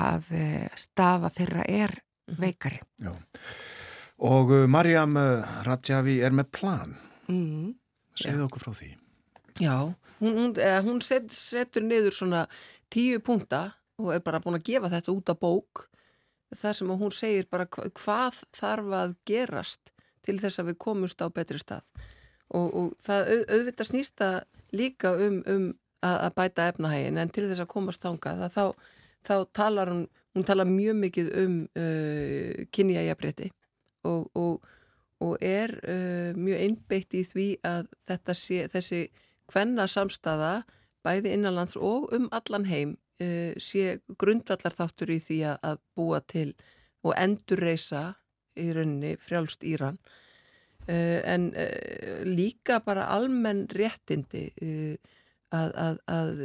að eh, staða þeirra er mhm. veikari. Já. Og uh, Mariam uh, Rajavi er með plan. Mm. Segð okkur frá því. Já, hún, hún, eh, hún set, setur niður svona tíu punta og er bara búin að gefa þetta út af bók það sem hún segir bara hvað þarf að gerast til þess að við komumst á betri stað. Og, og það auðvitað snýsta líka um, um að, að bæta efnahægin en til þess að komast þánga þá, þá talar hún, hún talar mjög mikið um uh, kynjægjabrétti og, og, og er uh, mjög einbeitt í því að sé þessi hvenna samstaða bæði innanlands og um allan heim uh, sé grundvallar þáttur í því að búa til og endurreisa í rauninni frjálst Íran uh, en uh, líka bara almenn réttindi að, að, að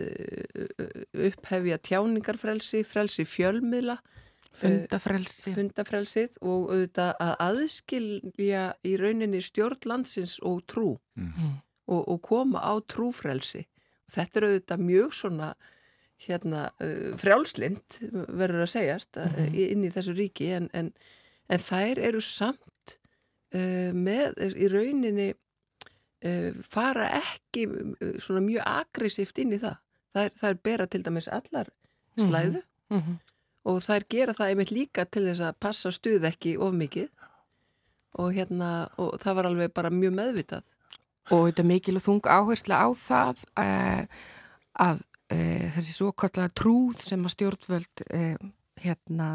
upphefja tjáningarfrelsi, frelsi fjölmiðla Fundafrelsi. Fundafrelsið og auðvitað að aðskilja í rauninni stjórnlandsins og trú mm. og, og koma á trúfrelsi. Þetta er auðvitað mjög svona hérna uh, frjálslind verður að segjast mm -hmm. inn í þessu ríki en, en, en þær eru samt uh, með í rauninni uh, fara ekki uh, svona mjög aggressíft inn í það. Það er bera til dæmis allar mhm. slæðu mm -hmm. og þær gera það einmitt líka til þess að passa stuð ekki of mikið og hérna og það var alveg bara mjög meðvitað. Og þetta mikil og þung áherslu á það uh, að e, þessi svo kallega trúð sem að stjórnvöld e, hérna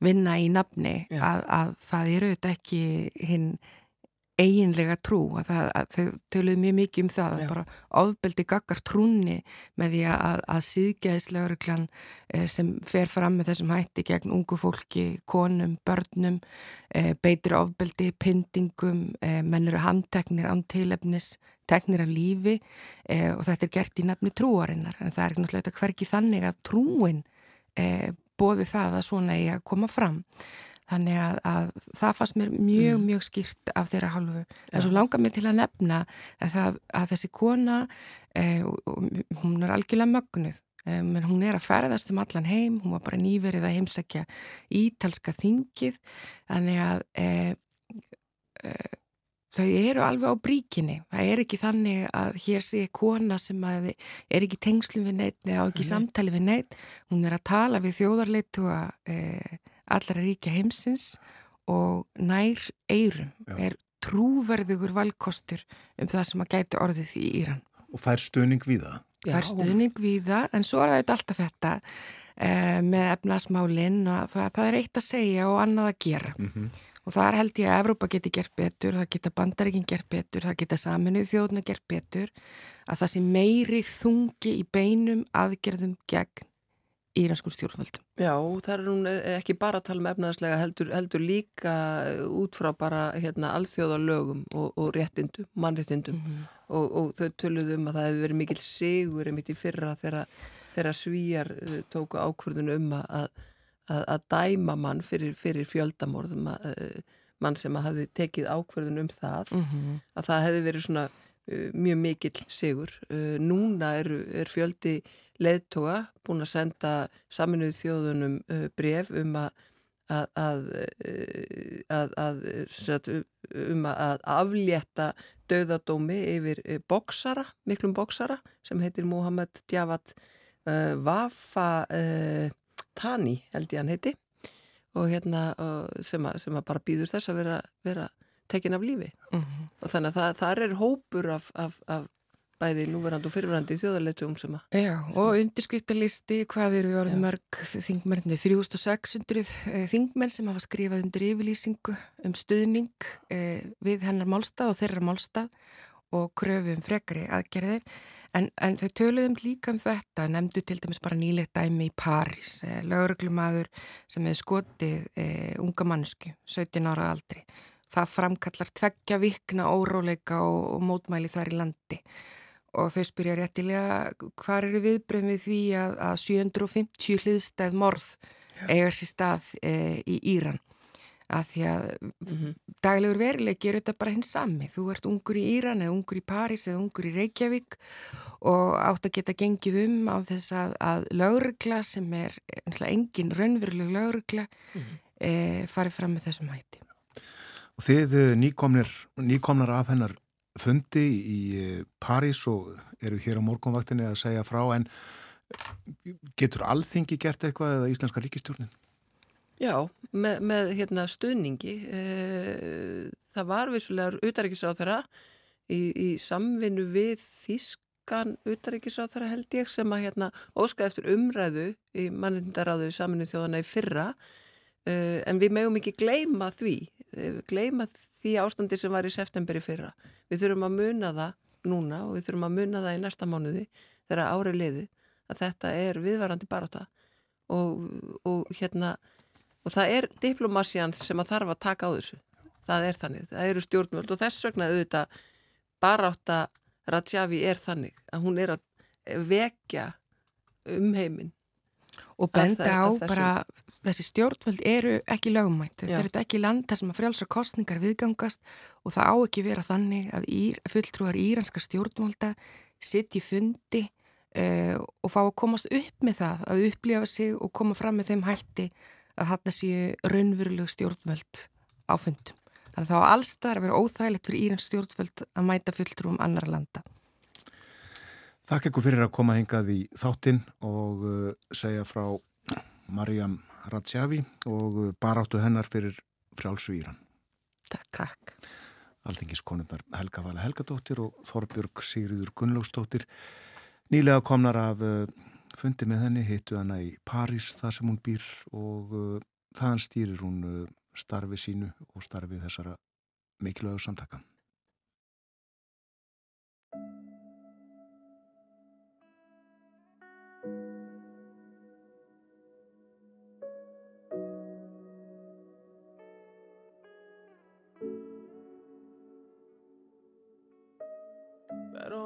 vinna í nafni að, að það eru auðvitað ekki hinn eiginlega trú að, það, að þau töluðu mjög mikið um það að bara ofbeldi gaggart trúni með því að, að síðgæðislegariklan eh, sem fer fram með þessum hætti gegn ungu fólki, konum, börnum eh, beitir ofbeldi, pindingum eh, menn eru handteknir án tilefnis, teknir af lífi og þetta er gert í nafni trúarinnar. En það er náttúrulega hverki þannig að trúin bóði það að svona í að koma fram Þannig að, að það fannst mér mjög, mm. mjög skýrt af þeirra hálfu. En svo langar mér til að nefna að, það, að þessi kona, eh, hún er algjörlega mögnuð, eh, menn hún er að ferðast um allan heim, hún var bara nýverið að heimsækja ítalska þingið, þannig að eh, þau eru alveg á bríkinni. Það er ekki þannig að hér sé kona sem er ekki tengslum við neitt eða ekki Nei. samtali við neitt. Hún er að tala við þjóðarleitu að eh, allra ríkja heimsins og nær eirum Já. er trúverðugur valkostur um það sem að gæti orðið í Íran. Og fær stuðning við það? Fær stuðning við það, en svo er þetta alltaf þetta eh, með efnasmálinn og það, það er eitt að segja og annað að gera. Mm -hmm. Og það er held ég að Evrópa geti gert betur, það geta bandaríkinn gert betur, það geta saminuð þjóðna gert betur, að það sé meiri þungi í beinum aðgerðum gegn íranskum stjórnvöldum. Já, það er nú ekki bara að tala um efnaðslega heldur, heldur líka út frá bara hérna alþjóðalögum og, og réttindum, mannréttindum mm -hmm. og, og þau töluðum um að það hefur verið mikil sigur einmitt í fyrra þegar, svíjar eh, tóku ákvörðun um að, að, að dæma mann fyrir, fyrir fjöldamorðum eh, mann sem að hafi tekið ákvörðun um það mm -hmm. að það hefði verið svona mjög mikil sigur. Núna er, er fjöldi leðtoga búin að senda saminuð þjóðunum uh, bref um að að, að, uh, að um að aflétta döðadómi yfir uh, boksara, miklum boksara sem heitir Mohamed Javad uh, Wafa uh, Tani held ég hann heiti og hérna sem að, sem að bara býður þess að vera, vera tekin af lífi mm -hmm. og þannig að það, það er hópur af, af, af bæði núverand og fyrirverandi þjóðarleitum sem að... Já, og undirskriftarlisti, hvað eru orðið mörg þingmennir? 3600 eh, þingmenn sem hafa skrifað undir yfirlýsingu um stuðning eh, við hennar málstað og þeirra málstað og kröfu um frekari aðgerðir. En, en þau töluðum líka um þetta, nefndu til dæmis bara nýlegt dæmi í París, eh, lauruglumadur sem hefði skotið unga mannsku, 17 ára aldri. Það framkallar tveggja vikna óróleika og, og mótmæli þar í landi og þau spyrja réttilega hvað eru viðbröðum við því að, að 750 hliðstæð morð eigar sér stað e, í Íran að því að mm -hmm. daglegur verileg gerur þetta bara hins sami þú ert ungur í Íran eða ungur í París eða ungur í Reykjavík og átt að geta gengið um á þess að, að laurugla sem er engin raunveruleg laurugla mm -hmm. e, farið fram með þessum hætti Og þið nýkomnir, nýkomnar af hennar fundi í eh, París og eruð hér á morgunvaktinni að segja frá en getur alþengi gert eitthvað eða Íslenska ríkistjórnin? Já, með, með hérna, stuðningi e, það var vissulegar utaríkisráð þeirra í, í samvinnu við Þískan utaríkisráð þeirra held ég sem að hérna, óska eftir umræðu í mannendaráður í samvinnu þjóðana í fyrra e, en við megum ekki gleima því Eh, gleima því ástandi sem var í september í fyrra. Við þurfum að muna það núna og við þurfum að muna það í næsta mánuði þegar árið liði að þetta er viðvarandi baráta og, og hérna og það er diplomasjan sem að þarf að taka á þessu. Það er þannig. Það eru stjórnvöld og þess vegna auðvitað baráta Rajavi er þannig að hún er að vekja um heiminn og benda á bara þessi stjórnvöld eru ekki lögumætt þetta er ekki land þar sem að frjálsa kostningar viðgangast og það á ekki vera þannig að ír, fulltrúar íranska stjórnvölda sitt í fundi uh, og fá að komast upp með það að upplifa sig og koma fram með þeim hætti að þetta séu raunveruleg stjórnvöld á fundum. Þannig að það á allstar að vera óþægilegt fyrir íransk stjórnvöld að mæta fulltrúum annar landa. Takk ekkur fyrir að koma hingað í þáttinn og uh, segja frá Mariam Radsjavi og uh, baráttu hennar fyrir frjálsu Íran. Takk, takk. Alþingiskonundar Helga Vala Helgadóttir og Þorbjörg Sigriður Gunnlaugstóttir nýlega komnar af uh, fundi með henni, hittu hana í París þar sem hún býr og þaðan stýrir hún starfi sínu og starfi þessara mikilvægu samtaka.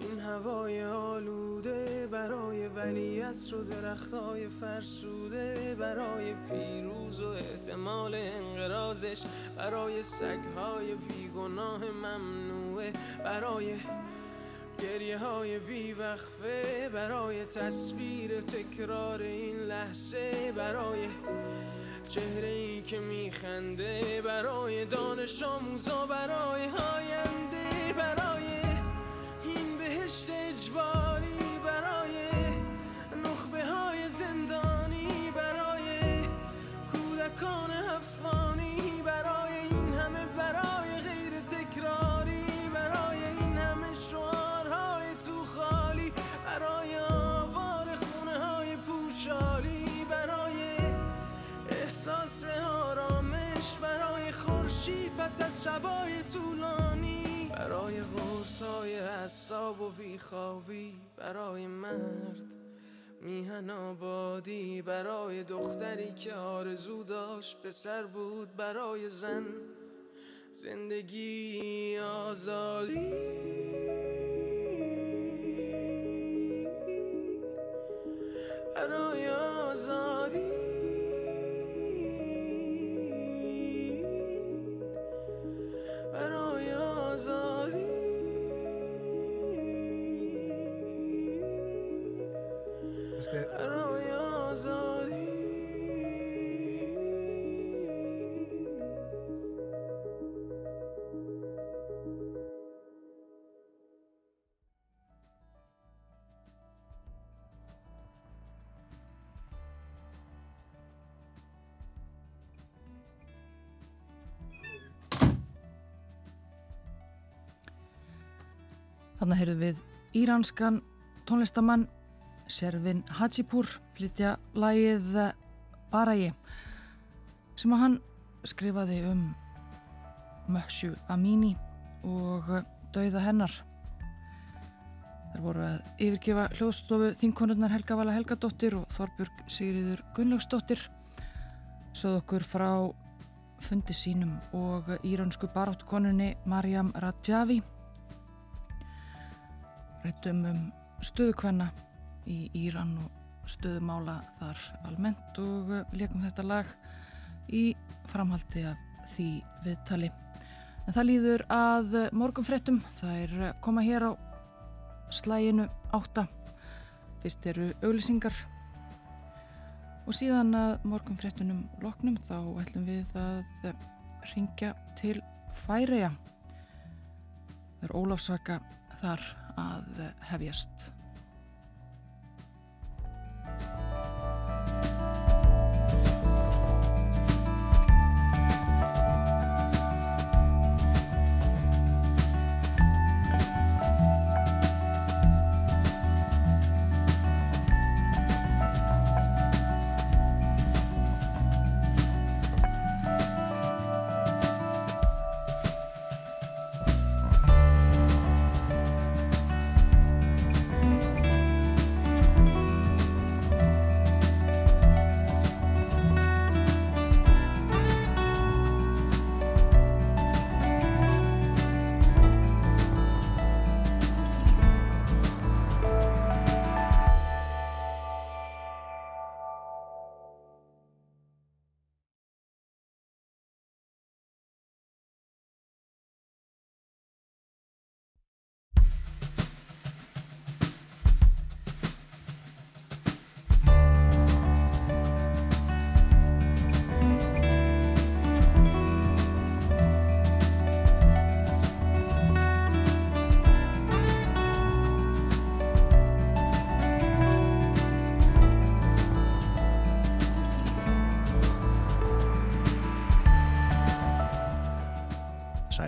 این هوای آلوده برای ولی و درختای فرسوده برای پیروز و احتمال انقرازش برای سگهای بیگناه ممنوعه برای گریه های بیوقفه برای تصویر تکرار این لحظه برای چهره ای که میخنده برای دانش آموزا برای آینده. پس از شبای طولانی برای قرص های حساب و بیخوابی برای مرد میهن آبادی برای دختری که آرزو داشت پسر بود برای زن زندگی آزادی. برای آزادی. برای آزادی برای آزادی Þannig heyrðum við íranskan tónlistamann Servin Hajipur flytja lagið Baraji sem að hann skrifaði um Mössju Amini og dauða hennar. Þar voru að yfirgefa hljóðstofu þingkonurnar Helga Vala Helgadóttir og Þorbjörg Sigriður Gunnlaugsdóttir sögð okkur frá fundi sínum og íransku baráttukonunni Mariam Rajavi rættum um stöðukvenna í Íran og stöðumála þar almennt og leikum þetta lag í framhaldi af því viðtali. En það líður að morgunfrettum, það er koma hér á slæginu átta. Fyrst eru auglisingar og síðan að morgunfrettunum loknum þá ætlum við að ringja til Færeja. Það er Ólafsvaka þar að hefjast.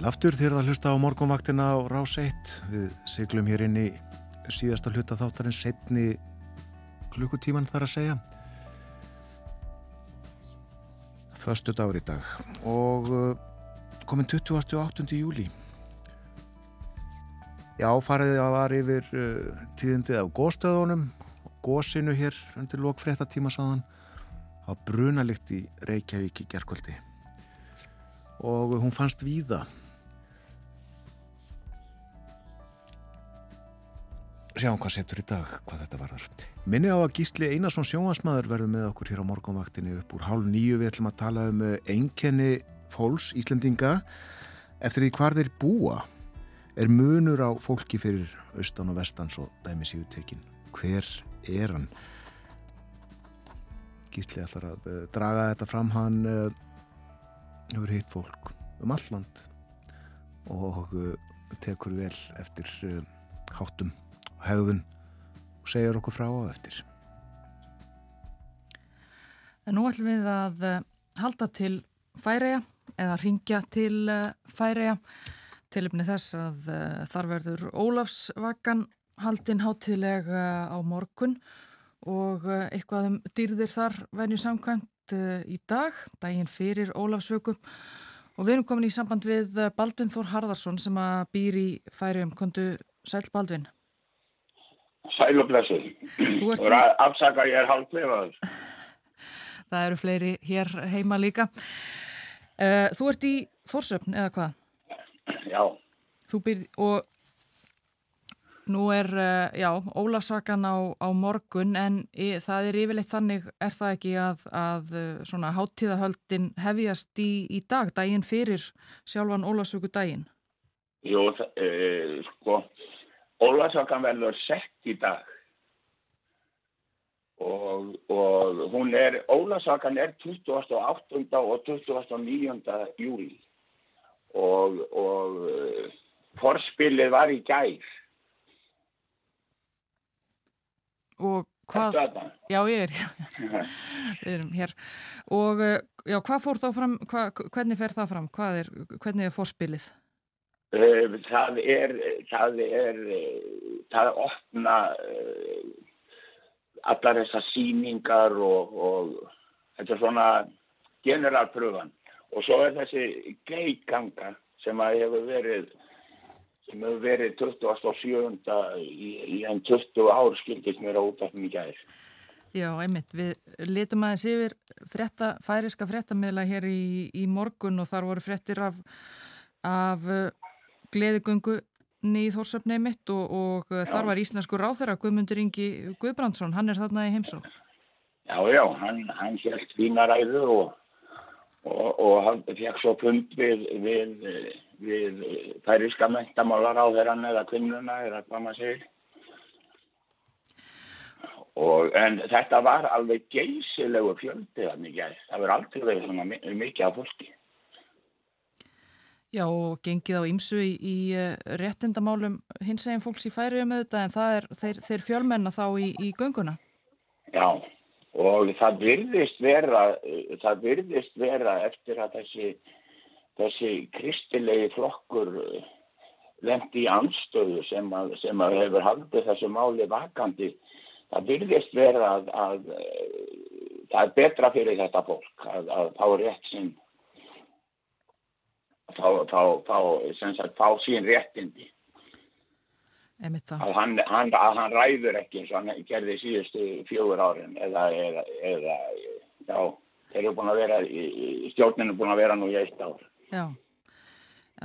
Sæl aftur þér að hlusta á morgunvaktina á Rás 1 við siglum hér inn í síðasta hluta þáttarinn setni klukkutíman þar að segja. Föstu dagur í dag og komin 28. júli Já, farið að var yfir uh, tíðindið af góðstöðunum góðsinu hér undir lokfrétta tíma sáðan á brunalikt í Reykjavík í gerkvöldi og hún fannst víða sjáum hvað setur í dag, hvað þetta varðar. Minni á að Gísli Einarsson sjónvarsmaður verður með okkur hér á morgunvaktinni upp úr hálf nýju. Við ætlum að tala um einkenni fólks, Íslendinga. Eftir því hvar þeir búa er munur á fólki fyrir austan og vestan svo dæmi síðu tekin. Hver er hann? Gísli ætlar að uh, draga þetta fram hann uh, hefur hitt fólk um alland og tekur vel eftir háttum og hegðun og segjar okkur frá á eftir. En nú ætlum við að halda til færeja eða ringja til færeja tilipni þess að þar verður Ólafsvakkan haldinn hátilega á morgun og eitthvað um dýrðir þar venju samkvæmt í dag, daginn fyrir Ólafsvöku. Og við erum komin í samband við Baldvin Þór Harðarsson sem að býr í færium, kontu Sæl Baldvin Sæl og blessuð. Þú ert í... Afsaka ég er hálflefaður. Það eru fleiri hér heima líka. Uh, þú ert í Þórsöfn eða hvað? Já. Þú byrð og nú er, uh, já, Ólasakan á, á morgun en það er yfirleitt þannig, er það ekki að, að uh, svona háttíðahöldin hefjast í, í dag, daginn fyrir sjálfan Ólasöku daginn? Jú, sko Ólarsvakan verður sett í dag og, og hún er, Ólarsvakan er 28. og 29. júli og, og uh, forspilið var í gær. Og hvað, já ég er, við erum hér og uh, já hvað fór þá fram, hva, hvernig fer það fram, er, hvernig er forspilið? Eh, það er það er það opna eh, allar þessar síningar og, og þetta er svona generalpröfan og svo er þessi geiganga sem að hefur verið sem hefur verið 27. í, í enn 20 ár skildist mér á útafnum í gæðir Já, einmitt, við litum aðeins yfir frétta, færiska fréttamiðla hér í, í morgun og þar voru fréttir af af gleðigöngu nýð Þórsöfni mitt og, og uh, þar var íslensku ráþæra Guðmundur Ingi Guðbrandsson, hann er þarna í heimsó. Já, já, hann, hann helt fínaræðu og, og, og hann fekk svo pund við, við, við færiska mentamálar á þeirran eða kvinnuna eða hvað maður segir. En þetta var alveg geysilegu fjöldi þannig að það verður aldrei verið svona mikið af fólki. Já og gengið á ymsu í, í uh, réttindamálum hins eginn fólks í færiðu með þetta en það er þeir, þeir fjölmenna þá í, í gönguna. Já og það virðist vera, það virðist vera eftir að þessi, þessi kristilegi flokkur lendi í anstöðu sem að, sem að hefur haldið þessu máli vakandi. Það virðist vera að, að það er betra fyrir þetta fólk að fá rétt sinn fá, fá, fá, sagt, fá sín réttindi. Að hann, hann, hann ræður ekki eins og hann gerði síðustu fjögur árin eða, eða, eða já, þeir eru búin að vera stjórninu búin að vera nú í eitt ár. Já,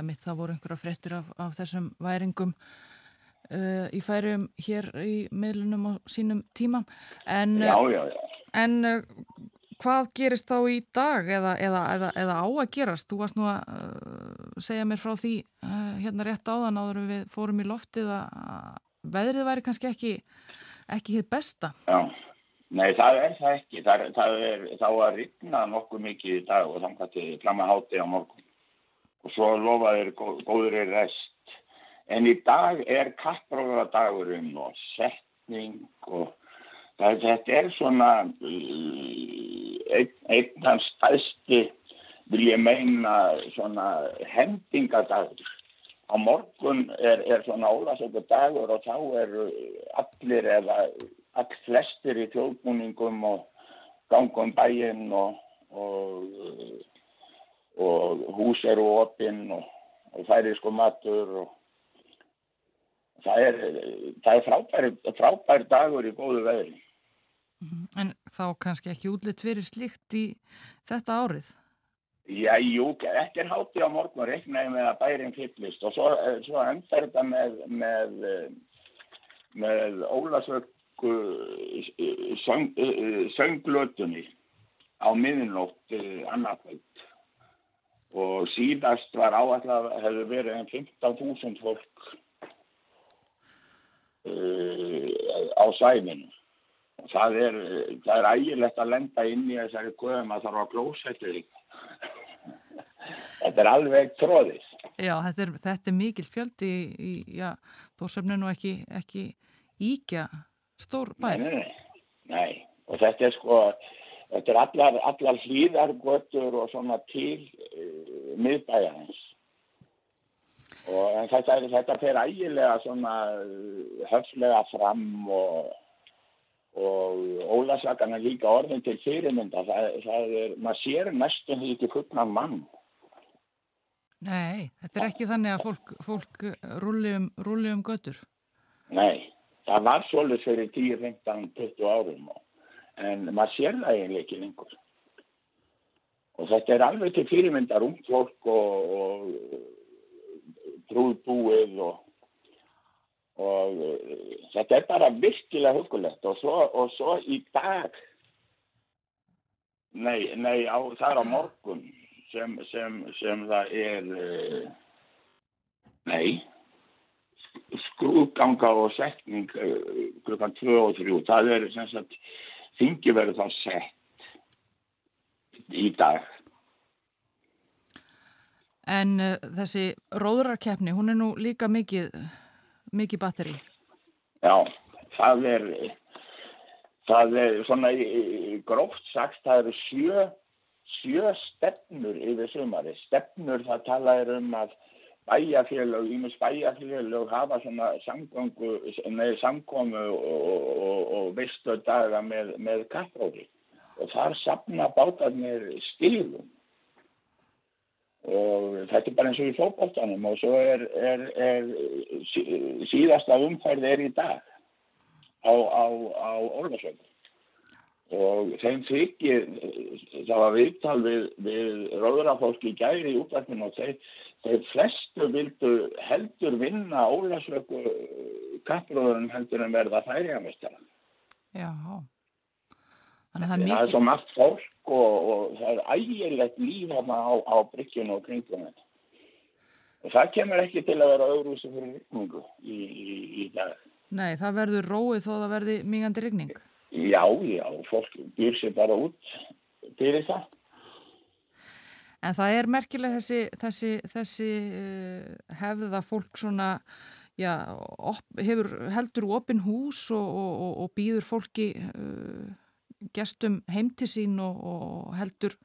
emitt það voru einhverja frettir af, af þessum væringum uh, í færium hér í meðlunum á sínum tíma. En, já, já, en uh, hvað gerist þá í dag eða, eða, eða, eða á að gerast? Þú varst nú að uh, segja mér frá því uh, hérna rétt áðan áður við fórum í loftið að veðrið væri kannski ekki ekki hitt besta. Já, nei það er það ekki. Það er, það er þá að rýtna nokkuð mikið í dag og þið flamma háti á morgun og svo lofaðir góður er rest. En í dag er kappróðadagurinn og setning og það, þetta er svona einn ein hans stæðsti vil ég meina svona hendingadagur. Á morgun er, er svona ólasöku dagur og þá eru allir eða all flestir í þjóðbúningum og gangum bæinn og, og, og hús eru opinn og, og færi sko matur og það er, það er frábær, frábær dagur í góðu veðri. Mhm. En þá kannski ekki útlitt fyrir slikt í þetta árið? Já, jú, ekki er hátti á morgun reiknaði með að bærin fyllist og svo, svo endar þetta með, með, með Ólasvöggu söng, sönglötunni á miðinlótt annarkvöld og síðast var áallega hefur verið en 15.000 fólk uh, á svæðinu. Það er, það er ægilegt að lenda inn í þessari köðum að það þarf að glósettu því. Þetta er alveg tróðis. Já, þetta er, þetta er mikil fjöldi í, í já, þórsöfninu ekki, ekki íkja stór bær. Nei, nei, nei. Og þetta er sko, þetta er allar, allar hlýðargötur og svona til uh, miðbæjarins. Og þetta, þetta fer ægilega svona uh, höfslega fram og, og ólasakana líka orðin til fyrirmynda. Það, það er, maður sér næstum því ekki fullnan mann. Nei, þetta er ekki þannig að fólk, fólk rúli um, um götur. Nei, það var svolítið fyrir 10, 15, 20 árum og, en maður sér það eiginlega ekki lengur. Og þetta er alveg til fyrirmyndar um fólk og, og trúðbúið og, og uh, þetta er bara virkilega hugulegt og svo, og svo í dag, nei, nei á, það er á morgun sem, sem, sem það er, uh, nei, skrúðganga og setning uh, klukkan 2 og 3. Það er sem sagt, þingi verður þá sett í dag. En uh, þessi róðrarkeppni, hún er nú líka mikið, mikið batteri. Já, það er, það er svona gróft sagt, það eru sjö, sjö stefnur yfir sumari. Stefnur það talaður um að bæjarfélög, ímis bæjarfélög hafa svona samgöngu, nei, samkomu og, og, og veistu daga með, með kapprófi. Og þar sapna bátarnir stílum. Og þetta er bara eins og í fókbóltanum og svo er, er, er síðasta umfærð er í dag á, á, á Orðarsvöld. Og þeim þykir, það var viðtal við, við ráðurafólki gæri í útlækninu og þeir, þeir flestu vildu heldur vinna Ólasvöku kappróðurinn heldur en verða þæriðamestara. Já, þannig að það er mikið. Það er svo margt fólk og, og það er ægilegt líf á, á bryggjunu og kringum þetta. Og það kemur ekki til að vera auðrúsi fyrir rigningu í, í, í dag. Nei, það verður róið þó það verði mingandi rigning. Já, já, fólk býr sér bara út fyrir það. En það er merkileg þessi, þessi, þessi uh, hefða fólk svona, já, op, hefur heldur opin hús og, og, og býður fólki uh, gestum heim til sín og, og heldur,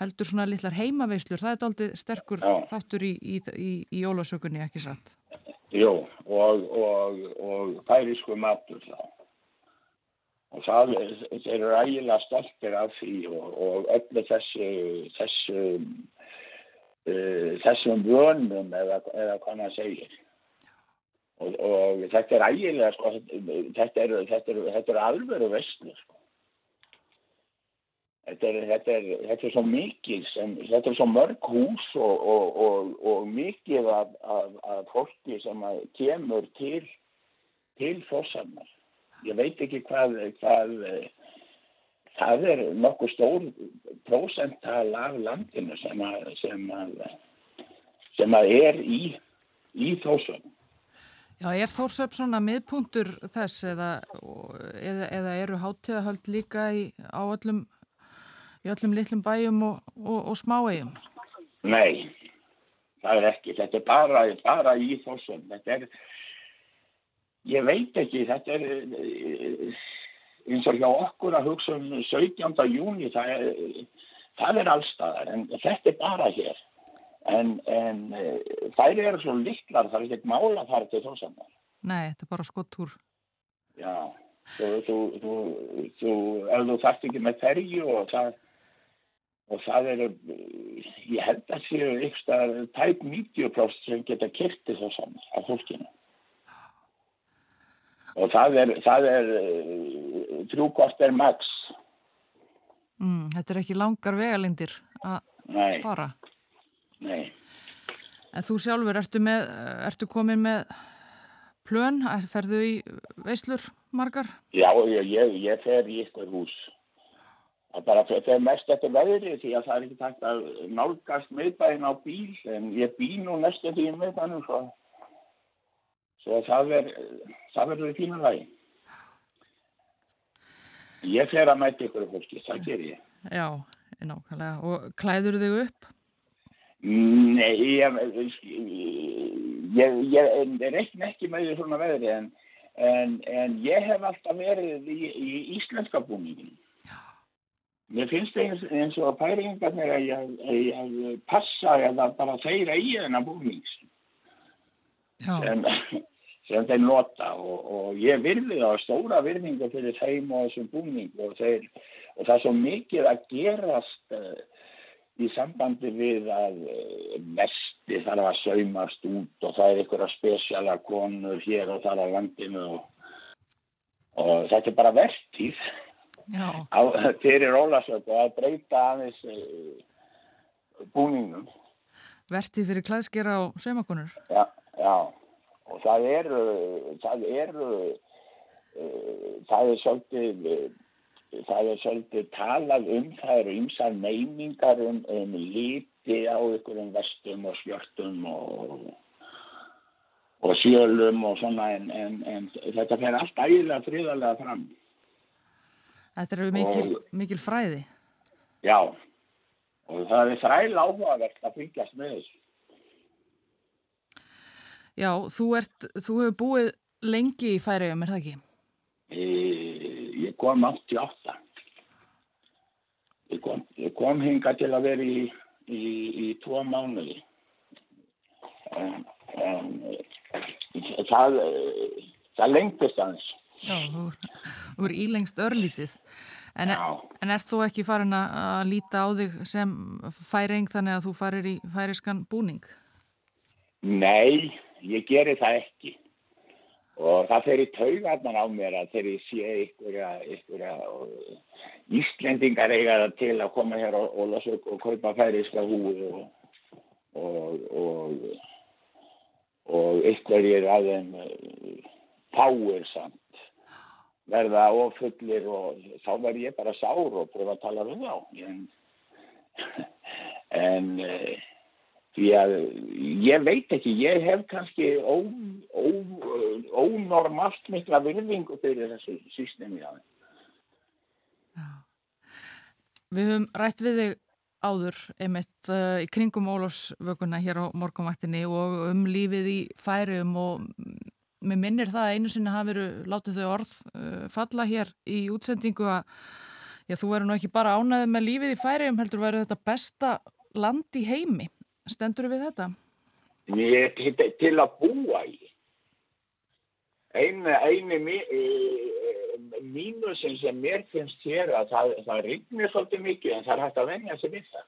heldur svona litlar heimaveislur. Það er aldrei sterkur já. þáttur í, í, í, í jólasökunni, ekki satt? Jó, og, og, og færisku matur þá. Og það þeir eru ægilega stoltir af því og, og öllu þessu, þessu, uh, þessum vönum eða, eða hvað maður segir. Og, og þetta er ægilega, sko, þetta eru er, er, er alveru vestlu, sko. Þetta er, þetta, er, þetta er svo mikið, sem, þetta er svo mörg hús og, og, og, og mikið af, af, af fólki sem kemur til, til fórsamnar. Ég veit ekki hvað, hvað, það er nokkuð stór prósental af landinu sem, að, sem, að, sem að er í, í þósum. Já, er Þórsöp svona miðpunktur þess eða, eða, eða eru hátíðahöld líka í, á öllum í öllum litlum bæjum og, og, og smáegjum? Nei, það er ekki. Þetta er bara, bara í þossum. Þetta er, ég veit ekki, þetta er eins og hjá okkur að hugsa um 17. júni, það er, það er allstaðar, en þetta er bara hér. En, en þær eru svo litlar, það er ekki mála þar til þossamar. Nei, þetta er bara skottúr. Já, þú, þú, þú, þú, ef þú þarft ekki með ferju og það og það eru, ég held að séu ykkur tæp 90% sem geta kyrti þá saman af fólkinu. Og það er, það er trúkort er max. Mm, þetta er ekki langar vegalindir að fara. Nei. En þú sjálfur, ertu, með, ertu komin með plön? Ferðu í veislur margar? Já, ég, ég, ég fer í ykkur hús. Það bara fer, fer mest eftir veðri því að það er ekki takt að nálgast miðbæðin á bíl en ég bý nú næstu því miðbæðinu svo, svo það verður í fína lagi. Ég fer að mæta ykkur fólki, það ger ég. Já, nákvæmlega. Og klæður þig upp? Nei, ég, ég, ég, reikna ekki með því svona veðri en, en, en ég hef alltaf verið í, í íslenska búningin. Mér finnst eins, eins og að pæringarnir að ég, ég passa eða bara þeirra í þennan búnings sem, sem þeir nota og, og ég virði það stóra virðingu fyrir þeim og þessum búning og, þeir, og það er svo mikið að gerast uh, í sambandi við að uh, mesti þarf að saumast út og það er einhverja spesiala konur hér og þar á landinu og, og þetta er bara verðtíð já, á, fyrir Ólasöku að breyta aðeins uh, búningum vertið fyrir klæðskera og saumakonur. Já, já, og það eru, það eru, uh, það er svolítið, uh, það er svolítið talað um, það eru ymsar meiningar um, um liti á ykkurum vestum og skjörtum og, og sjölum og svona, en, en, en þetta fer allt ægilega friðarlega fram. Þetta eru mikil, mikil fræði. Já, og það er þræl áhugavert að fylgjast með þessu. Já, þú, ert, þú hefur búið lengi í færiðum, er það ekki? E, ég kom 88. Ég kom, ég kom hinga til að vera í, í, í tvo mánuði. En, en það, það lengtist aðeins. Já, þú, er ílengst örlítið. En, en ert þú ekki farin að líta á þig sem færing þannig að þú farir í færiskan búning? Nei, ég geri það ekki. Og það fer í taugarnar á mér að þegar ég sé ykkurja, ykkurja Íslendingar eiga það til að koma hér og, og, og, og kaupa færiska húi og, og, og, og ykkurjir að þeim fáir samt verða ofullir og þá verð ég bara sár og pröfa að tala við þá. En, en eh, því að ég veit ekki, ég hef kannski ónormalt mikla virðingu fyrir þessu sísnemi að Við höfum rætt við þig áður einmitt uh, í kringum Ólafsvökunna hér á morgunvaktinni og um lífið í færium og mér minnir það að einu sinni hafi verið látið þau orð uh, falla hér í útsendingu að já, þú verður nú ekki bara ánæðið með lífið í færium heldur verður þetta besta land í heimi. Stendur við þetta? ég til, til að búa í. Einu, einu mí, e, mínusin sem mér finnst hér að það, það rignir svolítið mikið en það er hægt að venja sig við það.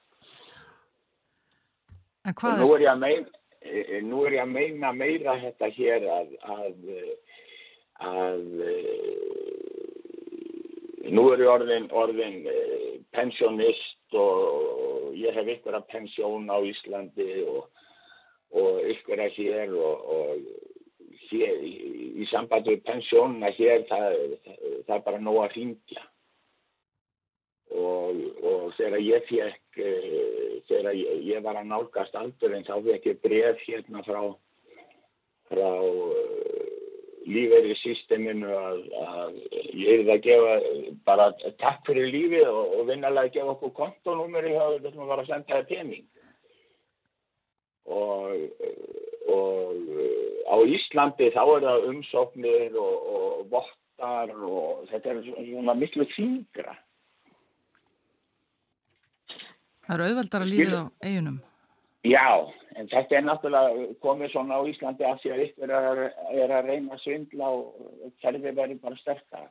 En hvað er? er eh, nú er ég að meina meira þetta hér að, að, að, að nú er ég orðin, orðin eh, pensionist og ég hef ykkur að pensjón á Íslandi og, og ykkur að hér og, og hér, í, í sambandi við pensjónuna hér það, það, það er bara nóg að ringja og, og þegar ég fekk uh, þegar ég, ég var að nálgast aldurinn þá fekk ég bref hérna frá frá uh, lífeyri systeminu að, að ég er að gefa bara takk fyrir lífið og, og vinnalega að gefa okkur kontonúmeri ætlum að fara að senda það pening. Og, og uh, á Íslandi þá er það umsóknir og, og vottar og þetta er svona miklu þingra Það eru auðveldara lífið á eigunum. Já, en þetta er náttúrulega komið svona á Íslandi af því að ykkur er, að reyna að svindla og kerfi verður bara sterkara.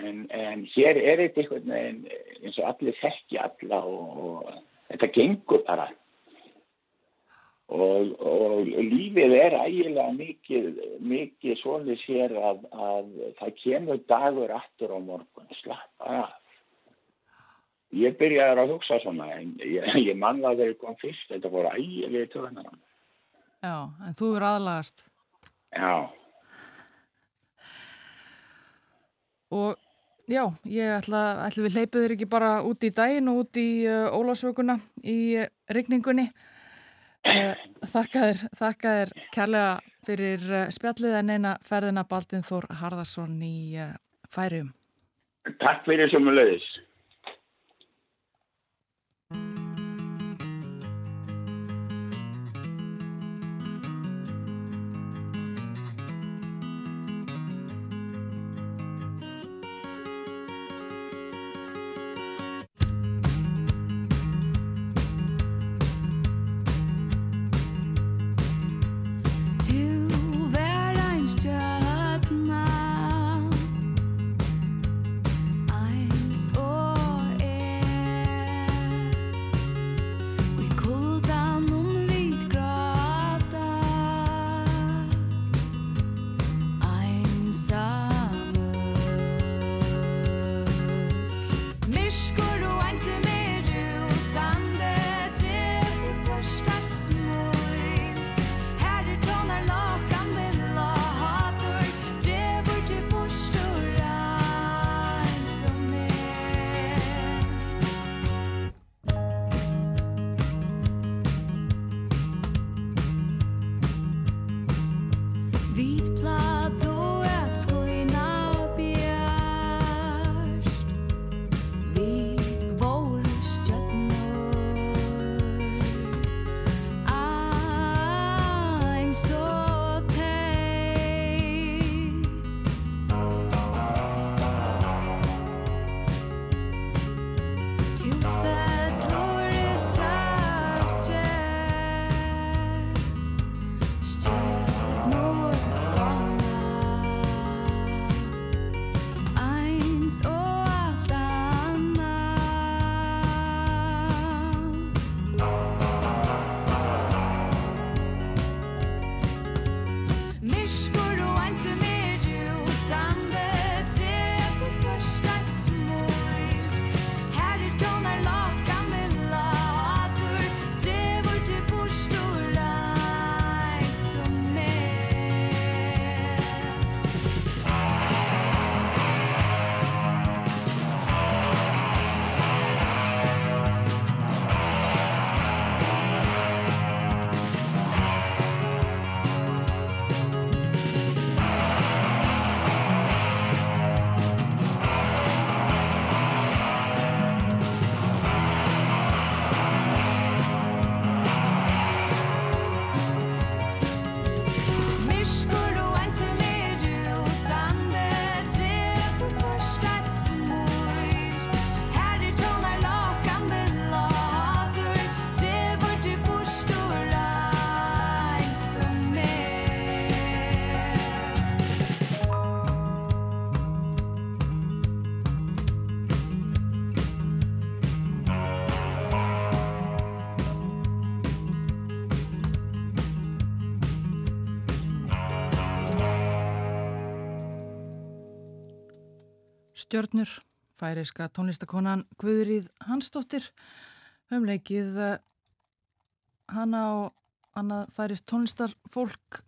En, en hér er þetta einhvern veginn eins og allir þekki alla og, og þetta gengur bara. Og, og lífið er ægilega mikið, mikið svolítið hér að, að það kemur dagur aftur á morgun, slappa af. Ég byrjaði að hugsa svona, en ég, ég manna að þeir kom fyrst, þetta voru ægilegi töðunar. Já, en þú eru aðlagast. Já. Og já, ég ætla, ætla við leipið þér ekki bara út í daginn og út í uh, Ólásvökunna í uh, regningunni. Uh, þakka þér, þakka þér kærlega fyrir uh, spjallið en eina ferðina Baldin Þór Harðarsson í uh, færum. Takk fyrir sem við lögist. Stjörnur, færiska tónlistakonan Guðrýð Hansdóttir höfum leikið eh, hana og annað færist tónlistarfólk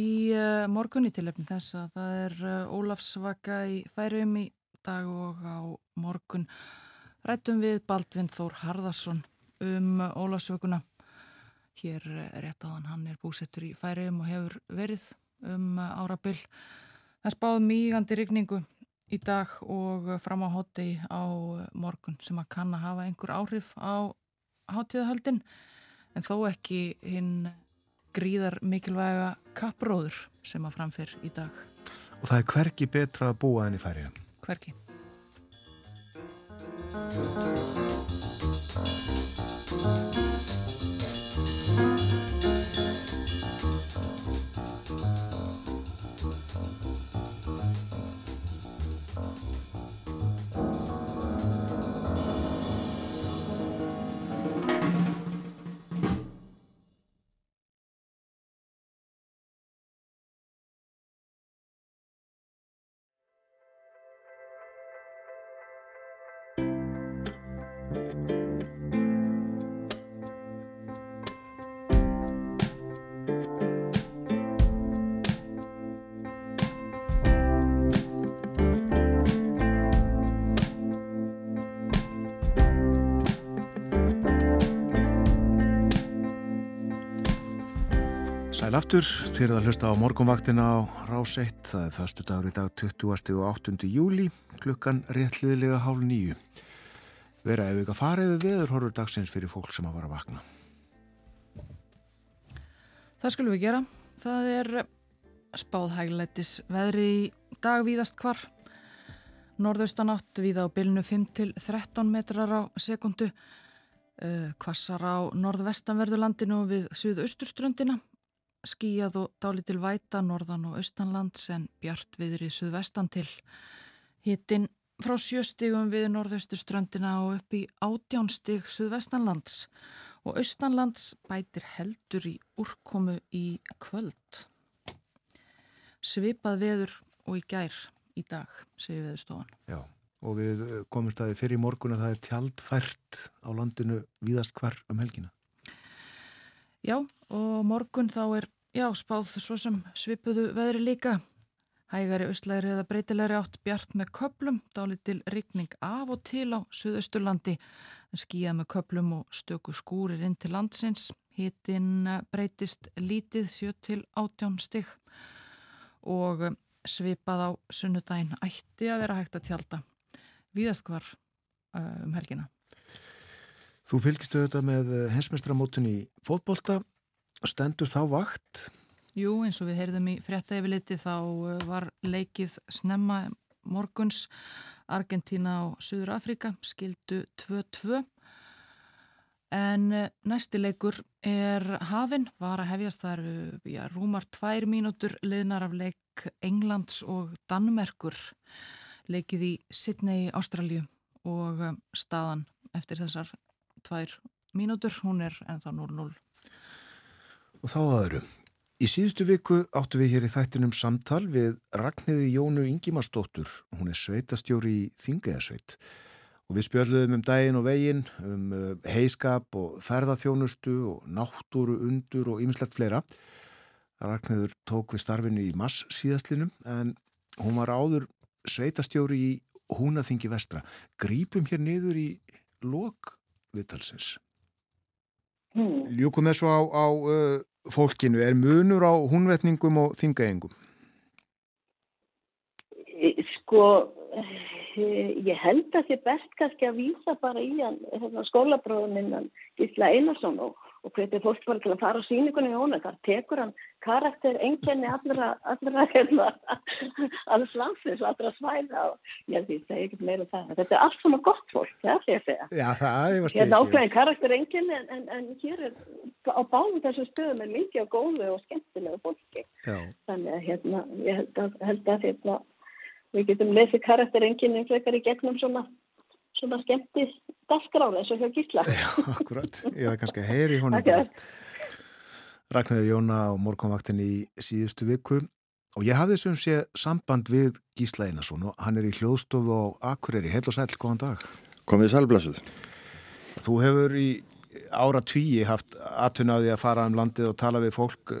í uh, morgunni til efni þess að það er uh, Ólafsvaka í færium í dag og á morgun rættum við Baldvin Þór Harðarsson um Ólafsvökuna. Hér rétt áðan hann er búsettur í færium og hefur verið um árabil. Það spáð mýgandi rigningu í dag og fram á hóti á morgun sem að kann að hafa einhver áhrif á hátíðahaldin en þó ekki hinn gríðar mikilvæga kappróður sem að framfyr í dag. Og það er hverki betra að búa enn í færiða. Hverki? Aftur, þið eruð að hlusta á morgunvaktina á Rás 1, það er förstu dagur í dag 20. og 8. júli, klukkan réttliðilega hálf nýju. Vera ef ykkur farið við veður horfur dagsins fyrir fólk sem að vara að vakna. Það skulum við gera. Það er spáðhæglættis veðri í dag víðast hvar. Norðaustanátt víða á bylnu 5-13 metrar á sekundu. Kvassar á norðvestanverðurlandinu við suðausturströndina. Skíjað og dálitil væta norðan og austanlands en bjart viðri suðvestan til. Hittin frá sjöstigum við norðausturströndina og upp í átjánstig suðvestanlands og austanlands bætir heldur í úrkomu í kvöld. Svipað veður og í gær í dag, segir veðurstofan. Já, og við komumst að því fyrir morgun að það er tjaldfært á landinu víðast hvar um helgina. Já, og morgun þá er, já, spáð svo sem svipuðu veðri líka. Hægari auslæri eða breytilegri átt bjart með köplum, dálitil rigning af og til á Suðausturlandi, skýjað með köplum og stöku skúrir inn til landsins. Hittin breytist lítið 7 til 18 stygg og svipað á sunnudaginn ætti að vera hægt að tjálta víðast hvar uh, um helgina. Þú fylgistu þetta með hensmestramótun í fótbolta, stendur þá vakt? Jú, eins og við heyrðum í frétta yfirliti þá var leikið snemma morguns. Argentína og Suður Afrika skildu 2-2 en næsti leikur er hafinn, var að hefjast þar já, rúmar tvær mínútur liðnar af leik Englands og Danmerkur. Leikið í Sydney, Ástralju og staðan eftir þessar tvær mínútur, hún er ennþá 0-0 Og þá aðru Í síðustu viku áttu við hér í þættinum samtal við Ragnhiði Jónu Ingimarsdóttur. Hún er sveitastjóri í Þingeðasveit og við spjöldluðum um daginn og veginn, um heiskap og ferðarþjónustu og náttúru undur og ymslegt fleira. Ragnhiður tók við starfinu í mass síðastlinum en hún var áður sveitastjóri í Húnaþingi vestra. Grípum hér niður í lok viðtalsins. Hmm. Ljúkum þessu á, á uh, fólkinu, er munur á húnvetningum og þingaengum? Sko, ég held að þið best kannski að vísa bara í hann hérna, skólabróðuninnan Gísla Einarsson og, og hvernig fólk var til að fara á síningunni í hónu, þar tekur hann karakter enginni allra, allra hérna, alls landsins og allra svæða og ég því að segja ekkert meira um það. Þetta er allt svona gott fólk, það er því að segja. Já, það er styrkið. Hérna karakter enginni en, en, en hér er á báðum þessu stöðum er mikið góðu og skemmtilegu fólki. Já. Þannig að hérna, ég held að, held að hérna, við getum lesið karakter enginni frekar í gegnum svona svona skemmtist dagskrála eins og hjá Gísla. Já, akkurat. Ég hef kannski að heyri honum. Akkurat. Ragnæði Jóna á morgunvaktin í síðustu viku og ég hafði sem sé samband við Gísla Einarsson og hann er í hljóðstofu á Akureyri. Heil og sæl, góðan dag. Komið sælblessuð. Þú hefur í ára tvíi haft atvinnaði að fara um landið og tala við fólk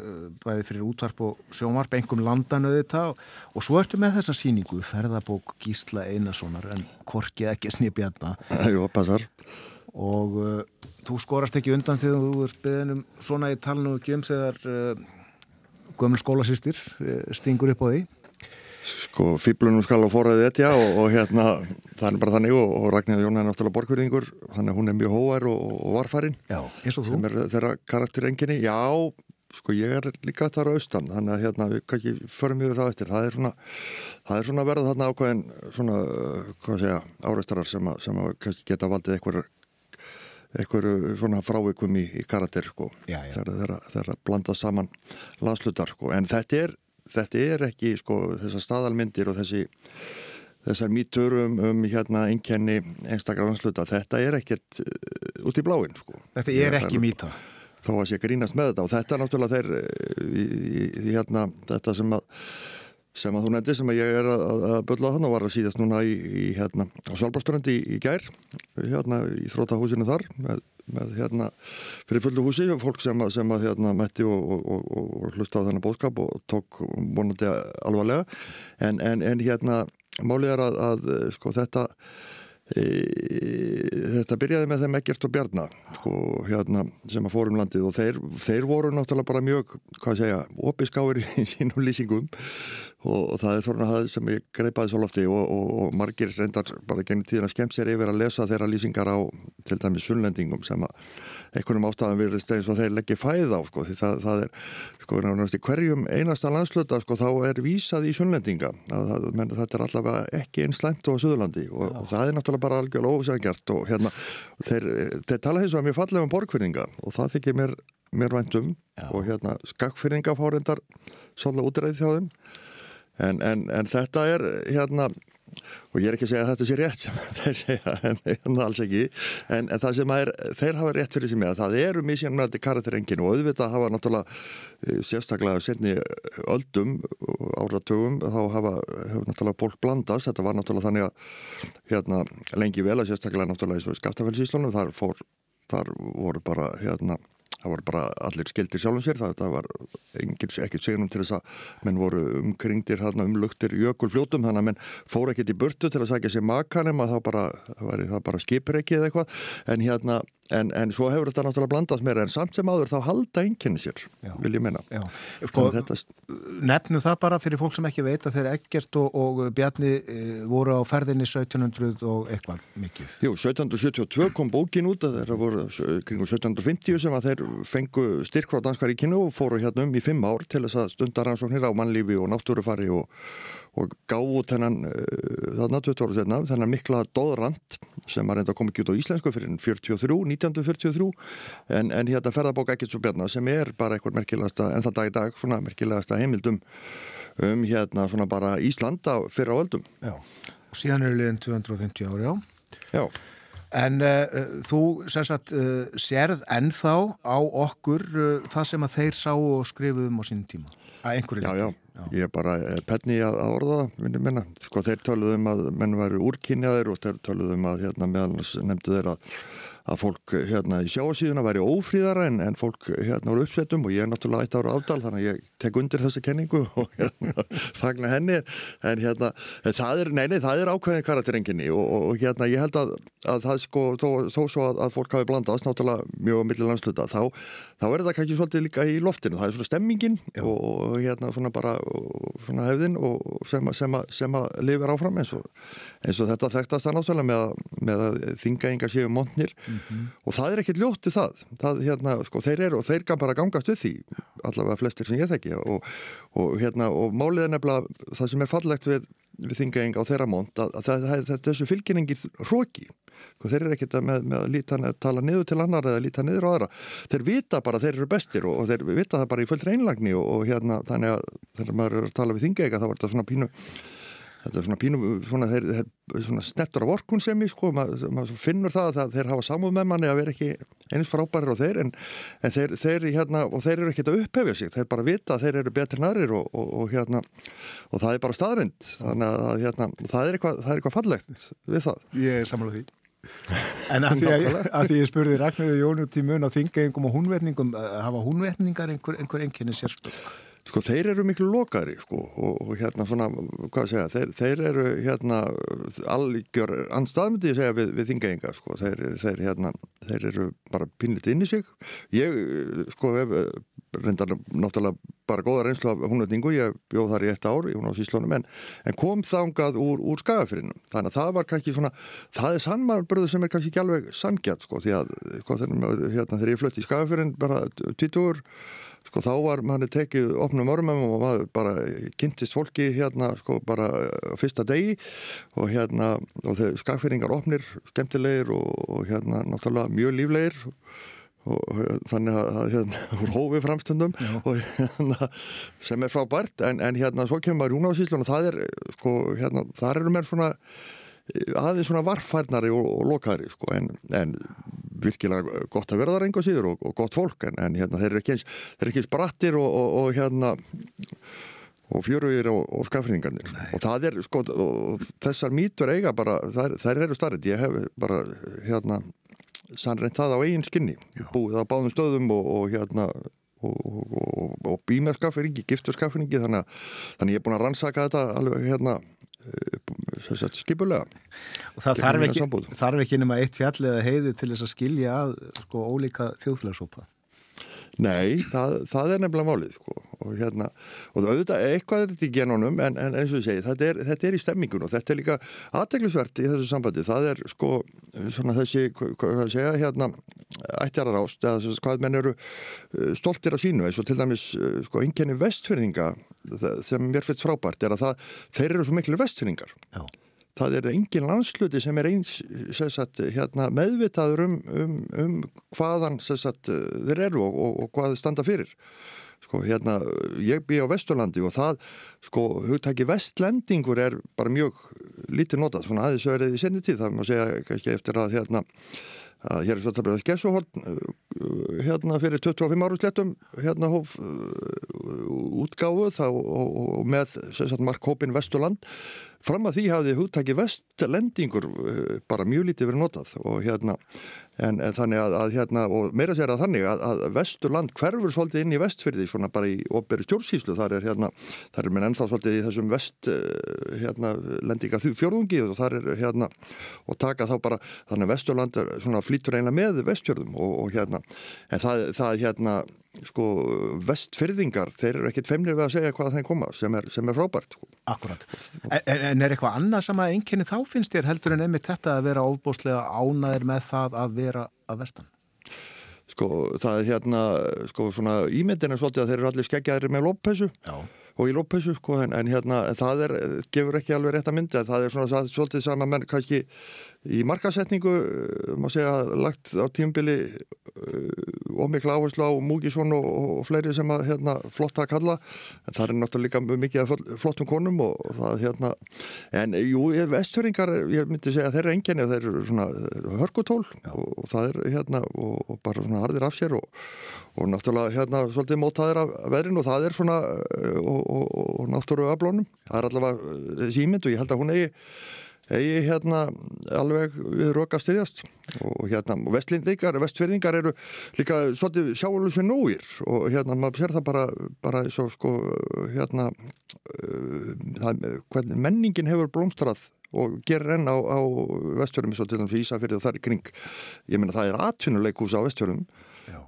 bæði fyrir útvarp og sjónvarp, engum landanöði það og, svo ertu með þessa síningu ferðabók Gísla Einarssonar en Korki ekki snibjarna Jú, passar. Og uh, þú skorast ekki undan þegar þú ert beðin um svona í talinu og göm þegar uh, gömul skólasýstir uh, stingur upp á því Sko, fýblunum skal á forræðið etja og, og hérna, það er bara þannig og, og Ragnhildur Jón er náttúrulega borgverðingur þannig að hún er mjög hóær og, og varfærin Já, eins og þú. Er þeirra karakterenginni Já, sko, ég er líka þar á austan þannig að hérna, við kannski förum yfir það eftir. Það er svona, það er svona verða þarna ákveðin svona, hvað segja, áreistarar sem að, sem að geta valdið eitthvað eitthvað svona frávikum í, í karakter sko, þegar það blanda saman landslutar sko, en þetta er þetta er ekki sko þessar staðalmyndir og þessi þessar mítur um, hérna einkenni einstakar landsluta, þetta er ekkert uh, út í bláinn sko. Þetta er ekki mýta Þó að sé grínast með þetta og þetta er náttúrulega þeir í, í, í hérna þetta sem að sem að þú nefndi sem að ég er að, að börla þannig og var að síðast núna í, í hérna á Svalbardströndi í, í gær hérna í þrótahúsinu þar með, með hérna fyrir fullu húsi og fólk sem að, sem að hérna mætti og, og, og, og hlusta á þennan bóðskap og tók vonandi alvarlega. En, en, en hérna málið er að, að sko þetta e, þetta byrjaði með þeim Eggert og Bjarna sko, hérna, sem að fórum landið og þeir, þeir voru náttúrulega bara mjög hvað segja, opiskáir í sínum lýsingum og, og það er svona það sem ég greipaði svo lofti og, og, og margir reyndar bara gennir tíðan að skemmt sér yfir að lesa þeirra lýsingar á til dæmis sunnlendingum sem að einhvernum ástæðan virðist eins og þeir leggja fæð á sko, því það, það er sko, náttúrulega hverjum einasta landsluta sko, þá er vísað í sunnlendinga að, að, menn, þetta er allavega ekki einn slæmt á Suðurlandi og, og það er náttúrulega bara algjörlega ósæðangjart og hérna þeir, þeir tala hins vegar mjög fallega um borgfyrninga og það þykir mér, mér væntum og hérna skakfyrninga fárendar svolítið útræði þjá þeim en, en, en þetta er hérna og ég er ekki að segja að þetta sé rétt sem þeir segja, en, en alls ekki. En, það sem er, þeir hafa rétt fyrir sig með að það eru misjannmældi karakterengin og auðvitað hafa náttúrulega eh, sérstaklega setni öldum áratugum, þá hafa, hafa náttúrulega fólk blandast, þetta var náttúrulega þannig að hérna lengi vel að sérstaklega náttúrulega og skaftafellsíslunum, þar fór þar voru bara hérna það voru bara allir skildir sjálfum sér það, það var ekkert segjum til þess að menn voru umkringdir hérna, umlugtir jökulfljótum þannig að menn fóru ekkert í burtu til að sækja sér makanum að bara, það var það bara skipreiki eða eitthvað en hérna En, en svo hefur þetta náttúrulega blandast meira en samt sem áður þá halda einnkynni sér, Já. vil ég menna. Já, sko, þetta, nefnum það bara fyrir fólk sem ekki veit að þeir Eggert og, og Bjarni e, voru á ferðinni 1700 og eitthvað mikið. Jú, 1772 kom bókin út að þeirra voru kring 1750 sem að þeir fengu styrk frá Danskaríkinu og fóru hérna um í fimm ár til þess að stunda rannsóknir á mannlífi og náttúrufari og, og gáðu þennan uh, þarna 20 ára setna, þennan mikla dóðrand sem að reynda að koma ekki út á íslensku fyrir 43, 1943 en, en hérna ferðabók ekkert svo bjarna sem er bara eitthvað merkilegasta, en það dag í dag svona merkilegasta heimildum um hérna svona bara Íslanda fyrir á öldum. Já, og síðan eru liðin 250 ári á. Já. En uh, þú sem sagt uh, sérð ennþá á okkur uh, það sem að þeir sá og skrifuðum á sínum tíma. Að einhverju Já, já, já. ég er bara penni að, að orða það, minni minna. Sko þeir töluðum að menn væri úrkynjaðir og þeir töluðum að hérna meðal nefndu þeir að að fólk hérna í sjáasíðuna væri ófríðara en, en fólk hérna úr uppsettum og ég er náttúrulega eitt ára ádal þannig að ég tek undir þessa kenningu og hérna fagna henni. En hérna það er, neini, það er ákveðin karakterenginni og, og, og hérna ég held að, að það sko, þó, þó svo að, að fólk hafi blandast náttúrulega mjög millir landsluta þá, þá er það kannski svolítið líka í loftinu. Það er svona stemmingin og, og hérna svona bara svona hefðin og sem, sem, að, sem að lifir áfram eins og, eins og þetta þekktast það náttúrulega með með að þingaingar séu montnir Mhm. og það er ekkert ljótt í það, það hérna, sko, þeir eru og þeir kann bara gangast við því allavega flestir sem ég þekki. Og, og, hérna, og málið er nefnilega það sem er fallegt við, við þingaeng á þeirra mónt að, að, það, það, þessu fylginningir hróki sko, þeir eru ekkert með, með að líta, tala niður til annar eða líta niður á aðra. Þeir vita bara að þeir eru bestir og, og þeir vita það bara í fullt reynlagni og, og hérna þannig að þegar maður er að tala við þingaega þá var þetta svona pínu þetta er svona pínu, svona, þeir, þeir, svona snettur af orkun sem ég, sko, maður mað finnur það að þeir hafa samúð með manni að vera ekki eins frábærir á þeir en, en þeir, þeir, hérna, og þeir eru ekkit að upphefja sig, þeir bara vita að þeir eru betri nærir og, og, og hérna og það er bara staðrind, þannig að hérna, það er eitthvað, það er eitthvað fallegt við það. Ég er samlega því. En að því að, að því ég spurði Ragnarður Jónu til mun á þingaengum og húnvetningum, hafa húnvetningar einhver, einhver enginni sérstök? Sko þeir eru miklu lokari sko og, og hérna svona, hvað segja, þeir, þeir eru hérna algjör anstaðmyndi segja við, við þingaenga sko, þeir, þeir hérna, þeir eru bara pinnit inn í sig. Ég sko hef reyndar náttúrulega bara góða reynslu af húnvetningu, ég bjóð þar í eitt ár í hún á síslónum en, en kom þangað úr, úr skagafyrinum. Þannig að það var kannski svona, það er sannmarbröðu sem er kannski ekki alveg sangjart sko því að sko, hérna, þegar ég flutti í skagafyrin bara títugur sko þá var manni tekið opnum ormum og maður bara kynntist fólki hérna sko bara fyrsta degi og hérna og þeir skakfyrringar opnir, skemmtilegir og, og hérna náttúrulega mjög líflegir og þannig að hérna voru hófið framstundum og hérna sem er frábært en, en hérna svo kemur húnáðsíslun og það er sko hérna þar eru mér svona aðeins svona varfærnari og, og lokaðri sko en, en virkilega gott að vera það reyngu síður og, og gott fólk en, en hérna þeir eru ekki eins, þeir eru ekki eins brattir og, og hérna og fjörugir og skafringarnir og það er sko þessar mítur eiga bara, þær, þær eru starrið ég hef bara hérna sannreint það á eigin skinni. Búið á báðum stöðum og hérna og, og, og býmerskafringi, gifturskafringi þannig að þannig ég er búin að rannsaka þetta alveg hérna sagt, skipulega. Og það þarf ekki, þarf ekki nema eitt fjall eða heiði til þess að skilja að sko ólíka þjóðfélagsópa. Nei, það, það er nefnilega málið sko. og hérna, og auðvitað eitthvað er þetta í genunum en, en eins og ég segi, þetta er, þetta er í stemmingun og þetta er líka aðteglisvert í þessu sambandi, það er sko svona þessi, hvað að segja hérna, ættjarar ást, eða hvað menn eru uh, stoltir af sínu, eins og til dæmis uh, sko einkenni vestfyrninga sem mér finnst frábært er að það, þeir eru svo miklu vestfyrningar Já. Það er engin landsluti sem er eins sagt, hérna, meðvitaður um, um, um hvaðan sagt, þeir eru og, og, og hvað þeir standa fyrir. Sko, hérna, ég bý á Vesturlandi og það, sko, hugtæki vestlendingur er bara mjög lítið notað, svona aðeins verið í senni tíð. Það má segja kannski eftir að hérna að hér er að Gessuhorn hérna fyrir 25 árum slettum hérna hóf útgáfu þá og, og, með sem sagt Mark Hópin Vesturland fram að því hafði hugtaki vestlendingur uh, bara mjög lítið verið notað og hérna en, en þannig að, að hérna og meira sér að þannig að, að Vesturland hverfur svolítið inn í vestfyrði svona bara í opberi stjórnsýslu. Þar er hérna þar er minn ennþá svolítið í þessum vest uh, hérna lendinga því fjórðungi og þar er hérna og taka þá bara þannig að Vesturland svona flýtur einlega með vestfjörðum og, og hérna en það, það hérna sko vestfyrðingar þeir eru ekkit feimnir við að segja hvað þeim koma sem er, sem er frábært sko. Akkurat. En, en er eitthvað annað sem að einkenni þá finnst þér heldur en einmitt þetta að vera ofbúslega ánaðir með það að vera að vestan? sko það er hérna sko svona ímyndin er svolítið að þeir eru allir skeggjaðir með lóppessu og í lóppessu sko en, en hérna það er, gefur ekki alveg rétt að myndi það er svona það svolítið sama menn kannski í markasetningu má segja lagt á tímbili uh, ómikla áherslu á Múkisson og, og fleiri sem að hérna flotta að kalla. En það er náttúrulega líka mikið flottum konum og, og það hérna en jú, vestfjöringar, ég myndi segja þeir eru enginni, þeir eru svona hörkutól og, og það er hérna og, og bara svona harðir af sér og og náttúrulega hérna svolítið mótaðir af veðrin og það er svona uh, og, og, og náttúrulega aflónum það er allavega uh, þessi ímynd og ég held að hún eigi eigi hérna alveg við röka styrjast og hérna og vestlendingar, vestfyrningar eru líka svolítið sjálusi nógir. Og hérna maður sér það bara bara svo sko hérna uh, það, menningin hefur blómstrað og gerir enn á, á vestfjörðum svo til dæmis Ísafyrði og þar í kring. Ég meina það er atvinnuleikús á vestfjörðum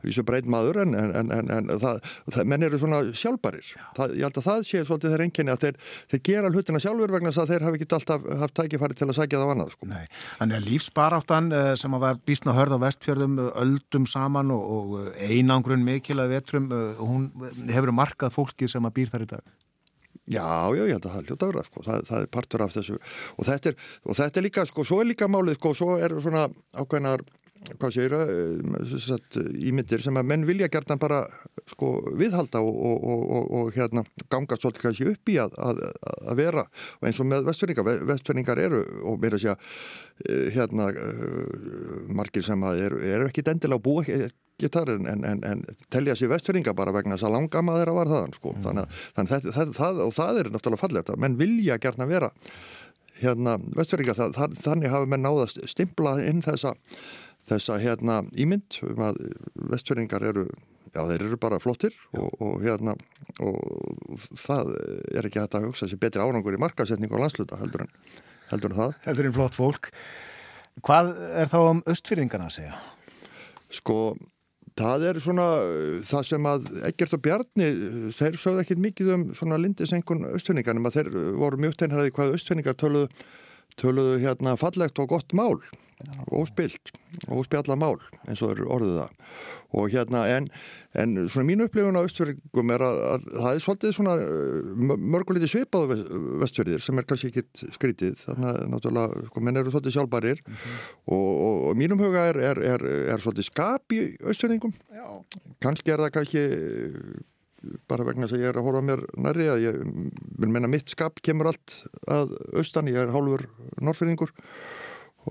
vísu breyt maður en, en, en, en, en það, það, menn eru svona sjálfbarir það, ég held að það sé svolítið þeir enginni að þeir, þeir gera hlutina sjálfur vegna þess að þeir hafi ekki alltaf haft tækifæri til að sækja það á annað sko. Nei, þannig að lífsbaráttan eh, sem að var bísna hörð á vestfjörðum eh, öldum saman og, og eh, einangrun mikil að vetrum, hún hefur markað fólki sem að býr þar í dag. Já, já, ég held að það er hljóta verða, sko. það, það er partur af þessu. Og þetta er, og þetta er líka, sko, svo er líka málið, sko, svo er svona ákveðnar hvað segir það, ímyndir sem að menn vilja gertan bara sko viðhalda og, og, og, og hérna ganga svolítið kannski upp í að, að, að vera. Og eins og með vestfjörningar, vestfjörningar eru og mér að segja hérna margir sem að eru, eru ekki dendilega að búa þar en, en, en, en telja sér vestfjörningar bara vegna þess að langama þeirra var þaðan sko, mm. þannig, þannig það, það, það, og það er náttúrulega fallegt að menn vilja gertan vera hérna vestfjörningar, þannig hafa menn náðast stimpla inn þessa þessa hérna ímynd um að vestfjörningar eru já þeir eru bara flottir og, og hérna og það er ekki hægt að hugsa sér betri árangur í markasetningu og landsluta heldur en, heldur en það. Heldur en flott fólk. Hvað er þá um östfyrðingarna að segja? Sko það er svona það sem að Egert og Bjarni þeir sögðu ekkit mikið um svona lindisengun östfjörningar en þeir voru mjög teinhæði hvað östfjörningar töluðu, töluðu hérna fallegt og gott mál. Óspilt, óspjalla mál eins og eru orðið það. Og hérna en, en svona mínu upplifun á östfjörðingum er að, að það er svolítið svona mörguliti svipað vestfjörðir sem er kannski ekkit skrítið. Þannig að náttúrulega, sko, menn eru svolítið sjálfbærir. Mm -hmm. og, og, og mínum huga er, er, er, er svolítið skap í östfjörðingum kannski er það kannski bara vegna þess að ég er að horfa mér næri að ég menna mitt skap kemur allt að austan, ég er hálfur norrfyrðingur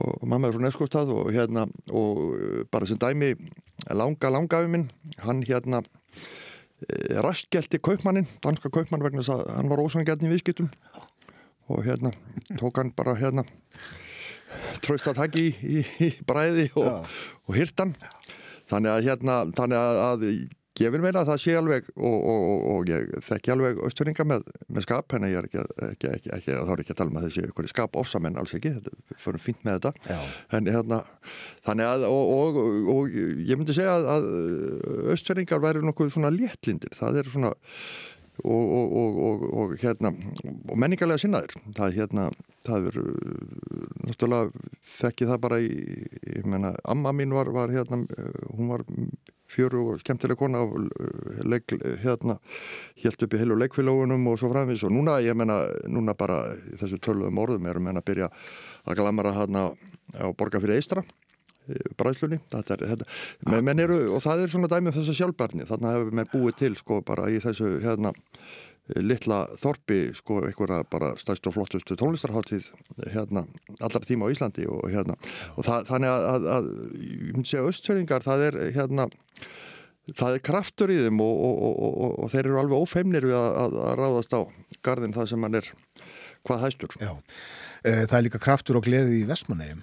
og mamma er frá Neskóstað og hérna og bara sem dæmi langa langafi minn hann hérna e, raskjelti kaupmannin, danska kaupmann vegna þess að hann var ósangjarn í viðskiptum og hérna tók hann bara hérna tröst að taki í, í, í bræði og, og hirtan. Þannig að hérna þannig að, að ég vil meina að það sé alveg og, og, og, og ég þekki alveg austfyrringa með, með skap en ég er ekki, ekki, ekki, ekki þá er ekki að tala með þessi ykkur skap ofsamenn alls ekki, þetta fyrir fínt með þetta. En hérna þannig að og, og, og ég myndi segja að, að austfyrringar væri nokkuð svona léttlindir, það er svona og, og, og, og, og hérna og menningarlega sinnaðir. Það er hérna, það er náttúrulega þekki það bara í, ég menna, amma mín var, var hérna, hún var fjöru og skemmtileg kona og leik, hérna, helt upp í heilu leikfélagunum og svo framvís og núna, ég menna, núna bara þessu töluðum orðum erum menna að byrja að glamara hérna á borga fyrir eistra bræðslunni. Menn eru, og það er svona dæmi um þessu sjálfbarni, þannig hefur menn búið til sko bara í þessu hérna litla þorpi sko einhverja bara stæst og flottustu tónlistarháttíð hérna allra tíma á Íslandi og hérna og það, þannig að, að, að ég myndi segja austfjöringar það er hérna það er kraftur í þeim og, og, og, og þeir eru alveg ófeimnir við að, að ráðast á gardin það sem hann er hvað hæstur Já, Eh, það er líka kraftur og gleði í Vestmannegjum.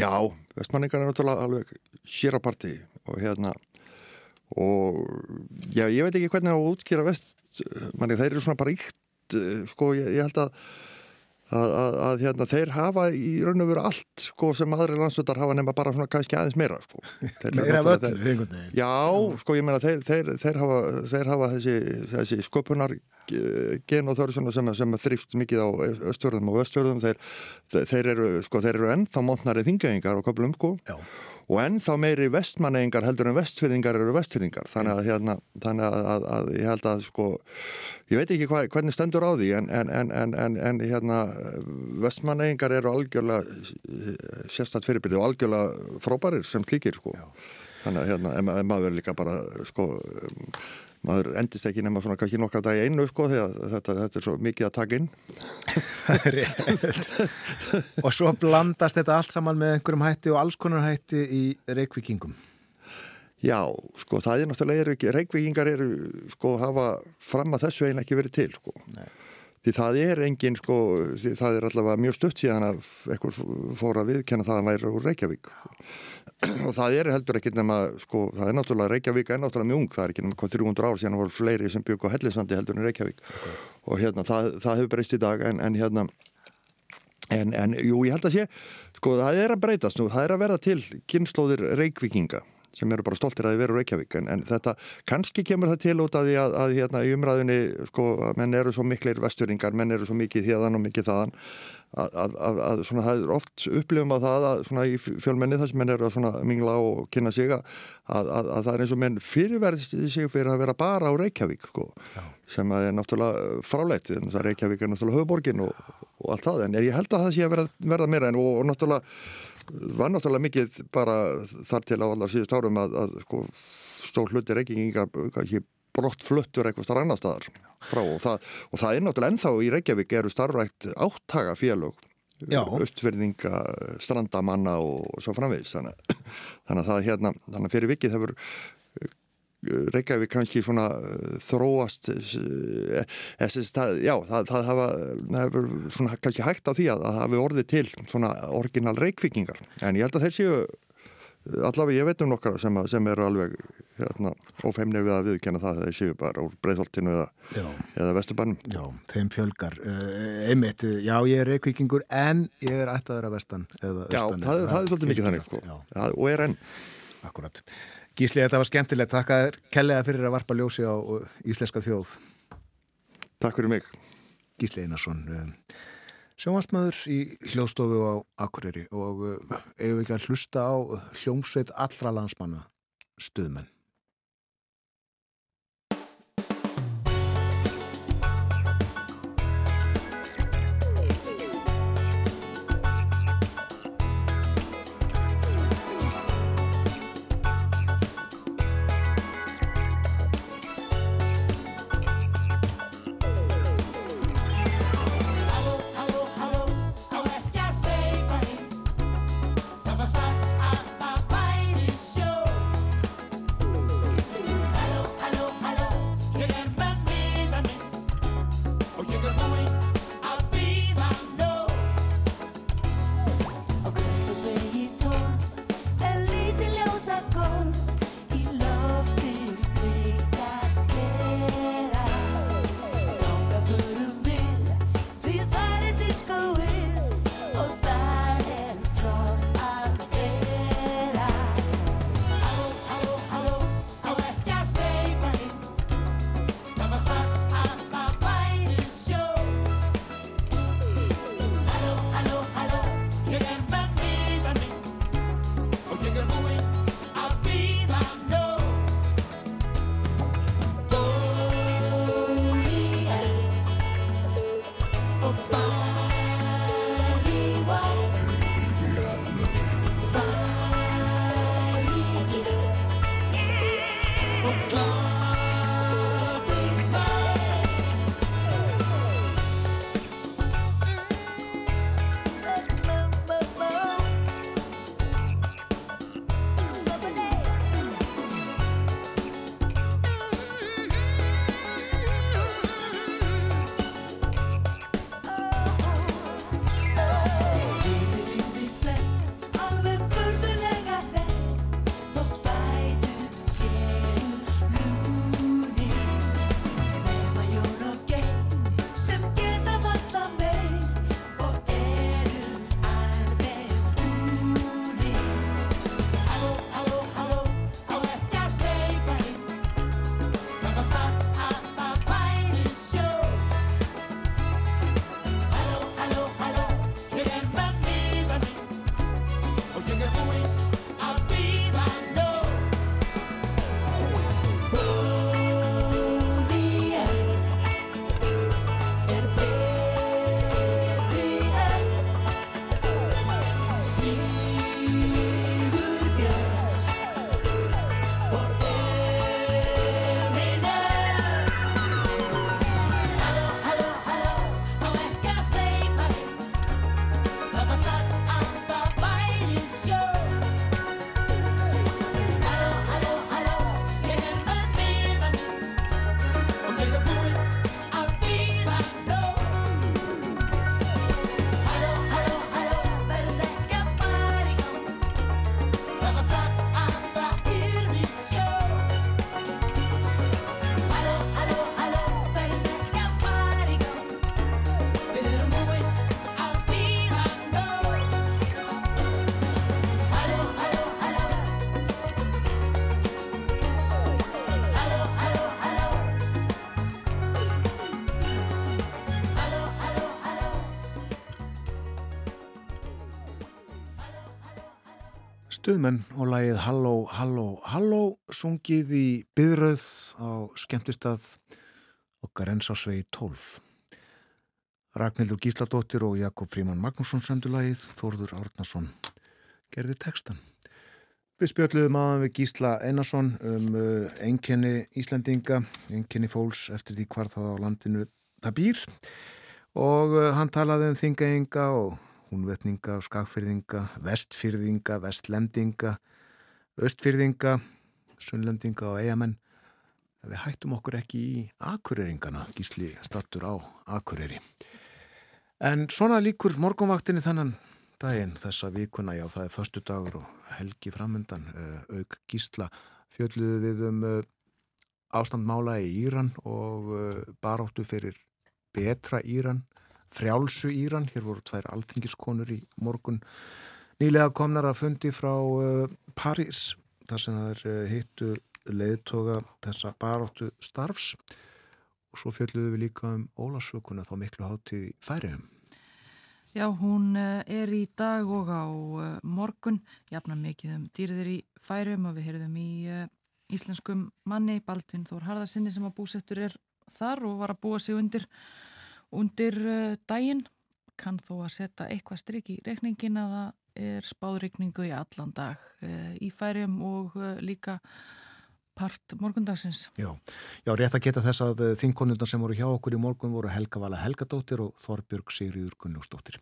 Já, vestmanningar er náttúrulega alveg séraparti og hérna og já, ég veit ekki hvernig á að útskýra vest manni þeir eru svona bara íkt sko, ég, ég held að að, að, að hérna, þeir hafa í raun og veru allt sko, sem aðri landsvöldar hafa nema bara svona kannski aðeins meira sko. Meira veginn. Já, sko ég meina þeir, þeir, þeir, hafa, þeir hafa þessi, þessi sköpunar gen og þörf sem, sem þrýfst mikið á östfjörðum og östfjörðum þeir, þeir eru, sko, þeir eru ennþá montnari þingæðingar og köplum sko Já. og ennþá meiri vestmanneingar heldur en vestfyrðingar eru vestfyrðingar þannig að, hérna, þannig að, að, að ég held að sko, ég veit ekki hva, hvernig stendur á því en, en, en, en, en, en hérna, vestmanneingar eru algjörlega sérstætt fyrirbyrði og algjörlega frábærir sem klíkir sko. þannig að hérna, ef maður er líka bara sko, maður endist ekki nema svona kannski nokkra dag einu sko, því að þetta, þetta er svo mikið að taka inn er og svo blandast þetta allt saman með einhverjum hætti og alls konar hætti í reikvikingum. Já, sko, það er náttúrulega eru ekki, reykvíkingar eru, sko, hafa fram að þessu eiginlega ekki verið til, sko. Því það er engin, sko, það er allavega mjög stutt síðan að eitthvað fór að viðkenna það að væri úr Reykjavík. Og það er heldur ekki nema, sko, það er náttúrulega Reykjavík er náttúrulega mjög ung, það er ekki nema hvað 300 ár síðan voru fleiri sem byggu á Hellisandi heldur en Reykjavík. Og hérna, það, það hefur breyst í dag en, en hérna, En, en jú, ég held að sé, sko, það er að breytast nú, það er að verða til kynnslóðir reykvikinga sem eru bara stoltir að þið veru Reykjavík en, en þetta, kannski kemur það til út af því að, að hérna í umræðinni sko, menn eru svo miklir vesturingar, menn eru svo mikið hérðan og mikið þaðan að, að, að, að svona það er oft upplifum að það að svona í fjölmenni þar sem menn eru að svona mingla og kynna sig að, að, að það er eins og menn fyrirverðist sig fyrir að vera bara á Reykjavík sko, sem að er náttúrulega fráleitt, en það Reykjavík er náttúrulega höfuborgin og, og allt það, en ég held að það sé að verða, verða meira en og, og náttúrulega var náttúrulega mikið bara þar til á allar síðust árum að, að sko, stór hluti reykingingar ekki brott fluttur eitthvað annar staðar frá og það, og það er náttúrulega ennþá í Reykjavík eru starfrækt áttaga félög Já. austfyrðinga, strandamanna og svo framvegis þannig, þannig að það hérna, þannig að fyrir vikið hefur Reykjavík kannski svona eh, þróast eh, þessi stað, já, það, það hafa hefur svona kannski hægt á því að það hafi orðið til svona orginal reykvikingar, en ég held að þeir séu allavega ég veit um nokkra sem, sem eru alveg hérna, ófeimnir við að viðkjanna það að þeir séu bara úr breyðholtinu eða, eða vesturbannum Já, þeim fjölgar. Uh, einmitt, eh, já, ég er reikvikingur en ég er ættaður að vestan eða Já, austan. það, það er svolítið mikið þannig sko. Já, Já, og er enn akkurat. Gísli, þetta var skemmtilegt. Takk að kellega fyrir að varpa ljósi á uh, íslenska þjóð. Takk fyrir mig Gísli Einarsson, sjónvastmaður í hljóðstofu á Akureyri og uh, eigum við ekki að hlusta á hljómsveit allra landsmanna stuðmenn. Stuðmenn og lagið Halló, Halló, Halló sungið í byðröð á skemmtistað okkar ensásvegi 12. Ragnhildur Gísladóttir og Jakob Fríman Magnússon söndu lagið, Þórður Árnason gerði textan. Við spjöldluðum aðan við Gísla Einarsson um uh, einkenni Íslandinga, einkenni fólks eftir því hvar það á landinu það býr og uh, hann talaði um þingaenga og húnvetninga, skagfyrðinga, vestfyrðinga, vestlendinga, östfyrðinga, sunnlendinga og eigamenn. Við hættum okkur ekki í akureyringana, gísli stattur á akureyri. En svona líkur morgunvaktinni þannan daginn þessa vikuna, já það er förstu dagur og helgi framöndan, uh, auk gísla fjölluðu við um uh, ástandmála í Íran og uh, baróttu fyrir betra Íran frjálsu Íran, hér voru tvær alþingiskonur í morgun nýlega komnar að fundi frá uh, París, þar sem það er uh, hittu leiðtoga þessa baróttu starfs. Og svo fjöldluðu við líka um Ólasvökunna þá miklu hátíð í færiðum. Já, hún uh, er í dag og á morgun, jafna mikið um dýrðir í færiðum og við heyrðum í íslenskum manni, Baldvin Þór Harðarsinni sem að búsettur er þar og var að búa sig undir undir uh, daginn kann þó að setja eitthvað stryk í reikningin að það er spáðreikningu í allan dag uh, í færim og uh, líka part morgundagsins. Já, já, rétt að geta þess að þingkonundar sem voru hjá okkur í morgun voru Helga Vala Helgadóttir og Þorbjörg Sigriður Gunnlúsdóttir.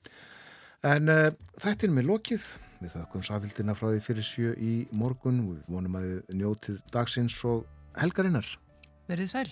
En uh, þetta er með lokið, við þakkum safildina frá því fyrir sjö í morgun við vonum að þið njótið dagsins og helgarinnar. Verið sæl.